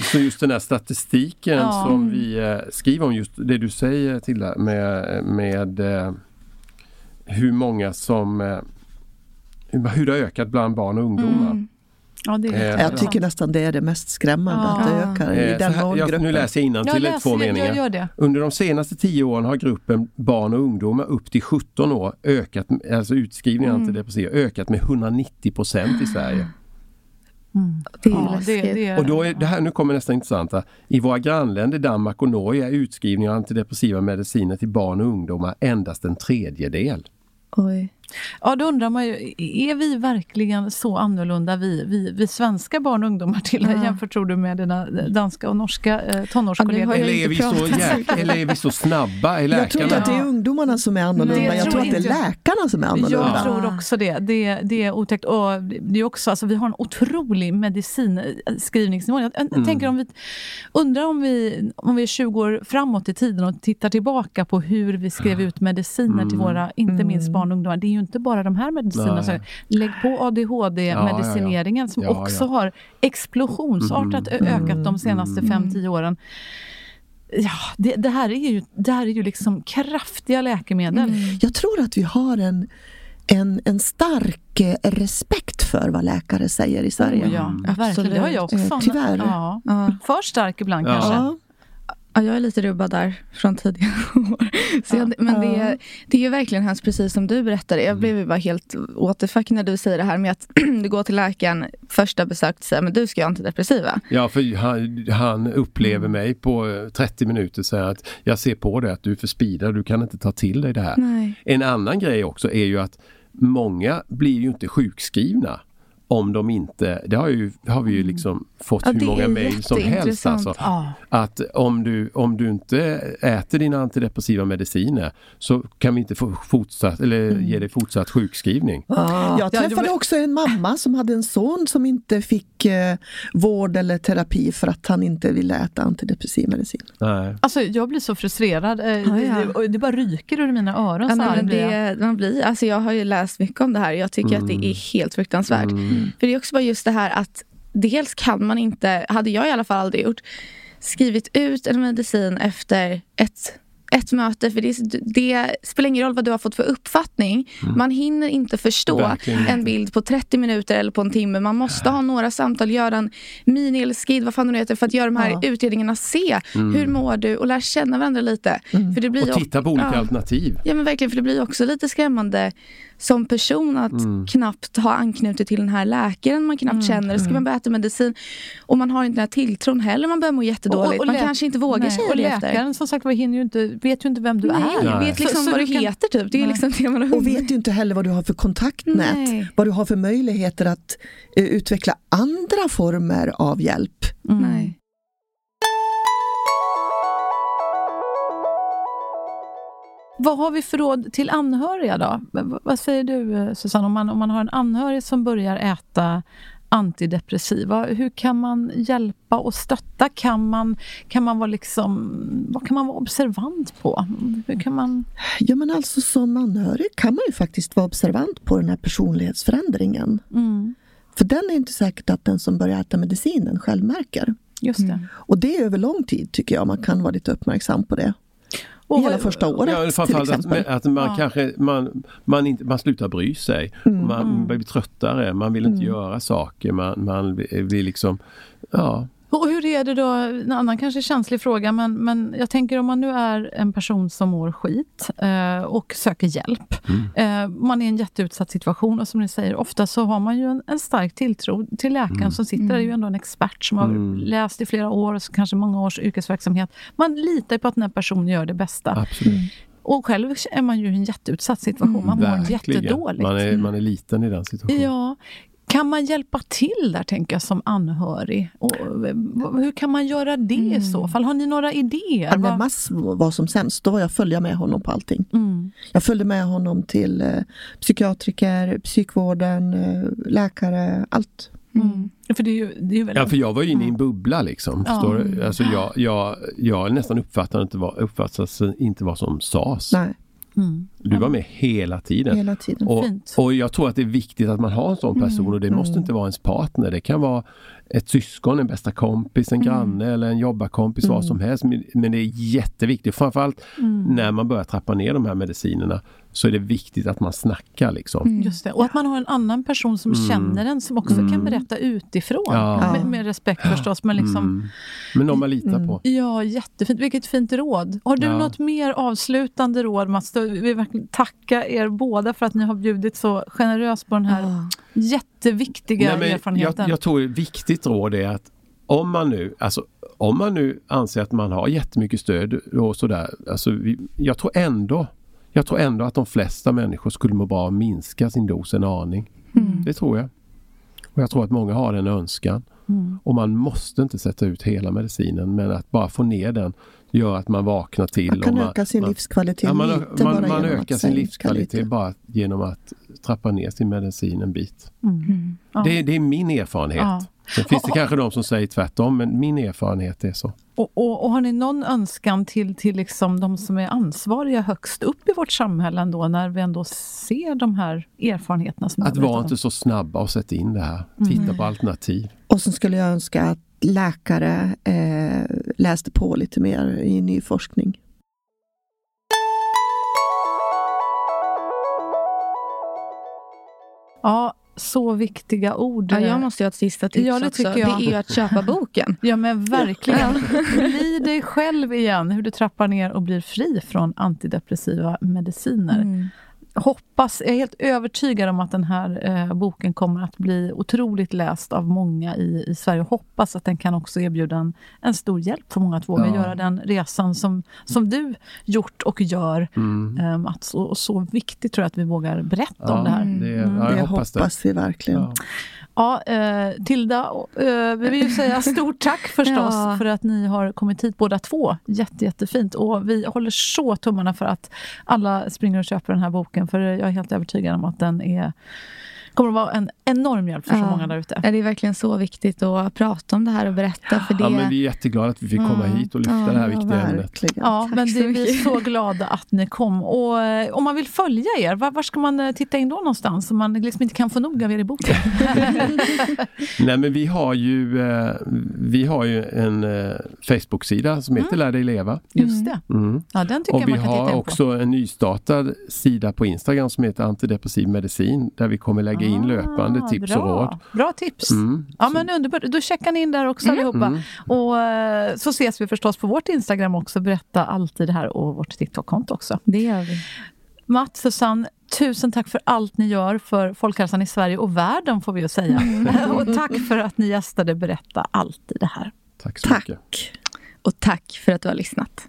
Så just den här statistiken Ja. som vi eh, skriver om, just det du säger Tilla, med, med eh, hur många som eh, hur hur det har ökat bland barn och ungdomar. Mm. Ja, det är Eh, Jag tycker nästan det är det mest skrämmande, Ja. att det ökar i Eh, den så här, jag, nu läser jag innantill läser- två meningar. gör det. Under de senaste tio åren har gruppen barn och ungdomar upp till 17 år ökat, alltså utskrivning av Mm. antidepressiva, ökat med 190 procent i Sverige. Det är Ja, det, läskigt. det är, Och då är det här, nu kommer nästa intressanta. I våra grannländer Danmark och Norge är utskrivning av antidepressiva mediciner till barn och ungdomar endast en tredjedel. Oj. Ja, då undrar man ju, är vi verkligen så annorlunda, vi, vi, vi svenska barn och ungdomar till Ja. jämfört tror du med dina danska och norska eh, Ja, tonårskollegor? jag Eller är, vi så jäk, eller är vi så snabba? Är Jag tror inte läkarna? att det är ungdomarna som är annorlunda, Nej, jag jag tror att det är inte- läkarna som är annorlunda. Jag tror också det. Det, det är otäckt. Och det är också, alltså, vi har en otrolig medicinskrivningsnivå. Jag, Mm. tänker om vi, undrar om vi, om vi är 20 år framåt i tiden och tittar tillbaka på hur vi skrev ut mediciner till våra, inte minst barn och ungdomar. Det är ju inte bara de här medicinerna. Nej. Så lägg på ADHD-medicineringen som Ja, ja. också har explosionsartat ö- ökat de senaste 5-10 åren. Ja, det, det, här är ju, det här är ju liksom kraftiga läkemedel. Jag tror att vi har en, en, en stark eh, respekt för vad läkare säger i Sverige. Oh, ja, Absolut. verkligen. Det har jag också. Eh, tyvärr. Ja. För stark ibland Ja. kanske. Ja. Ja, jag är lite rubbad där från tidigare år. Så jag, men det är, det är ju verkligen hemskt, precis som du berättade. Jag blev ju bara helt återfuck när du säger det här med att du går till läkaren första besök och säger men du ska ju antidepressiva. Ja, för han, han upplever Mm. mig på eh, 30 minuter säger att jag ser på dig att du är för speedad, du kan inte ta till dig det här. Nej. En annan grej också är ju att många blir ju inte sjukskrivna om de inte, det har, ju, har vi ju liksom fått Mm. Ja, hur många mejl som helst. Alltså, Ja. att om du, om du inte äter dina antidepressiva mediciner så kan vi inte få fortsatt, eller Mm. ge dig fortsatt sjukskrivning. Jag träffade också en mamma som hade en son som inte fick eh, vård eller terapi för att han inte ville äta antidepressiv medicin. Nej. Alltså, jag blir så frustrerad. Eh, Ja, ja. Det, det bara ryker ur mina öron. Ja, så jag. det, man blir, alltså jag har ju läst mycket om det här. Jag tycker att det är helt fruktansvärt. För det är också bara just det här att dels kan man inte, hade jag i alla fall aldrig gjort, skrivit ut en medicin efter ett ett möte, för det, det spelar ingen roll vad du har fått för uppfattning. Man hinner inte förstå Verkligen en bild på 30 minuter eller på en timme. Man måste ha några samtal, göra en mini eller skid, vad fan det heter, för att göra de här Ja. utredningarna, se hur mår du och lära känna varandra lite. För det blir Och titta på olika ja. alternativ. Ja men verkligen, för det blir också lite skrämmande som person att Mm. knappt ha anknutit till den här läkaren man knappt känner. Ska man börja äta medicin och man har inte den här tilltron heller, man börjar må jättedåligt. man lä- kanske inte vågar nej, säga och det läkaren efter. som sagt var hinner ju inte, vet ju inte vem du Nej, är. Nej. vet liksom Så- så vad du du kan- heter typ. Det är Nej. liksom det man har Och vet ju inte heller vad du har för kontaktnät, Nej. vad du har för möjligheter att eh, utveckla andra former av hjälp. Nej. Vad har vi för råd till anhöriga då? Vad säger du eh, Susanne, om man, om man har en anhörig som börjar äta antidepressiva, hur kan man hjälpa och stötta? Kan man, kan man vara liksom, vad kan man vara observant på? Hur kan man... Ja men alltså som anhörig kan man ju faktiskt vara observant på den här personlighetsförändringen. Mm, För den är inte säkert att den som börjar äta medicinen själv märker. just det. Och det är över lång tid tycker jag man kan vara lite uppmärksam på det. Och Hela första året Ja, till framförallt att, exempel. att man Ja. kanske man, man, inte, man slutar bry sig. Mm. Man blir tröttare, man vill inte göra saker. Man, man blir liksom, ja. Och hur är det då, en annan kanske känslig fråga, men, men jag tänker om man nu är en person som mår skit eh, och söker hjälp. Eh, man är i en jätteutsatt situation och som ni säger, ofta så har man ju en, en stark tilltro till läkaren som sitter där, är ju ändå en expert som har Mm. läst i flera år, och kanske många års yrkesverksamhet. Man litar på att den här personen gör det bästa. Absolut. Och själv är man ju i en jätteutsatt situation, man mår Verkligen. jättedåligt. Man är, man är liten i den situationen. Ja. Kan man hjälpa till där, tänker jag, som anhörig? Och, hur kan man göra det mm. i så fall? Har ni några idéer? När Mats var som sämst, då var jag följa med honom på allting. Mm. Jag följde med honom till eh, psykiatriker, psykvården, eh, läkare, allt. Mm. För det är ju, det är väldigt... Ja, för jag var ju inne i en bubbla liksom. Ja. Alltså jag, jag, jag nästan uppfattade inte vad, uppfattade inte vad som sades. Nej. Mm. Du var med hela tiden. Hela tiden. Och, och, jag tror att det är viktigt att man har en sån person mm. och det måste mm. inte vara ens partner. Det kan vara ett syskon, en bästa kompis, en mm. granne eller en jobbarkompis, vad som helst. Men det är jätteviktigt, framförallt när man börjar trappa ner de här medicinerna så är det viktigt att man snackar. Liksom. Mm. Just det. Och att man har en annan person som mm. känner en som också mm. kan berätta utifrån. Ja. Med, med, respekt förstås. Men, liksom, mm. men någon man litar på. Ja, jättefint. Vilket fint råd. Har du ja. något mer avslutande råd Mats? Vi vill verkligen tacka er båda för att ni har bjudit så generöst på den här oh. jätteviktiga Nej, erfarenheten. Jag, jag tror ett viktigt råd är att om man nu, alltså, om man nu anser att man har jättemycket stöd och sådär. Alltså, jag tror ändå jag tror ändå att de flesta människor skulle må bra att minska sin dos en aning. Mm. Det tror jag. Och Jag tror att många har den önskan. Mm. Och man måste inte sätta ut hela medicinen men att bara få ner den gör att man vaknar till. Man kan man, öka sin man, livskvalitet ja, man, lite man, bara man ökar sin livskvalitet lite. bara genom att trappa ner sin medicin en bit. Mm. Ja. Det, det, är min erfarenhet. Ja. Sen finns det kanske de som säger tvärtom, men min erfarenhet är så. Och, och, och, har ni någon önskan till, till liksom de som är ansvariga högst upp i vårt samhälle ändå, när vi ändå ser de här erfarenheterna? Som att vara inte så snabba och sätta in det här. Titta mm. på alternativ. Och så skulle jag önska att läkare eh, läste på lite mer i ny forskning. Ja, så viktiga ord. Ja, jag måste ha ett sista tips ja, det också. Jag. Det är att köpa boken. Ja, men verkligen. Bli dig själv igen. Hur du trappar ner och blir fri från antidepressiva mediciner. Mm hoppas, jag är helt övertygad om att den här eh, boken kommer att bli otroligt läst av många i, i Sverige. Hoppas att den kan också erbjuda en, en stor hjälp för många att våga ja. göra den resan som, som du gjort och gör, mm. eh. Och, och, så viktigt tror jag att vi vågar berätta ja, om det här. Det, mm. ja, det hoppas, hoppas vi verkligen. Ja, eh, Tilda, eh, vi vill säga stort tack förstås ja. för att ni har kommit hit båda två. Jätte, jättefint. Och vi håller så tummarna för att alla springer och köper den här boken. För jag är helt övertygad om att den är kommer att vara en enorm hjälp för så många där ute. Det är verkligen så viktigt att prata om det här och berätta. För det... Ja, men vi är jätteglada att vi fick komma mm. hit och lyfta ja, det här viktiga ja, ämnet. Ja, Tack men det, vi är så glada att ni kom. Och eh, om man vill följa er, var, var, ska man eh, titta in då någonstans? Om man liksom inte kan få nog av er i boken. Nej, men vi har ju, eh, vi har ju en Facebook-sida som heter mm. Lär dig leva. Just det. Mm. Ja, den tycker och jag man kan titta in på. Vi har också en nystartad sida på Instagram som heter Antidepressiv medicin där vi kommer lägga lägga in löpande ah, tips bra. och råd. Bra tips! Mm, ja men underbart, då checkar ni in där också mm. allihopa. Mm. Och eh, så ses vi förstås på vårt Instagram också, berätta alltid det här och vårt TikTok-konto också. Det gör vi. Mats, Susanne, tusen tack för allt ni gör för folkhälsan i Sverige och världen får vi ju säga. Mm. och tack för att ni gästade Berätta alltid det här. Tack så tack. mycket. Och tack för att du har lyssnat.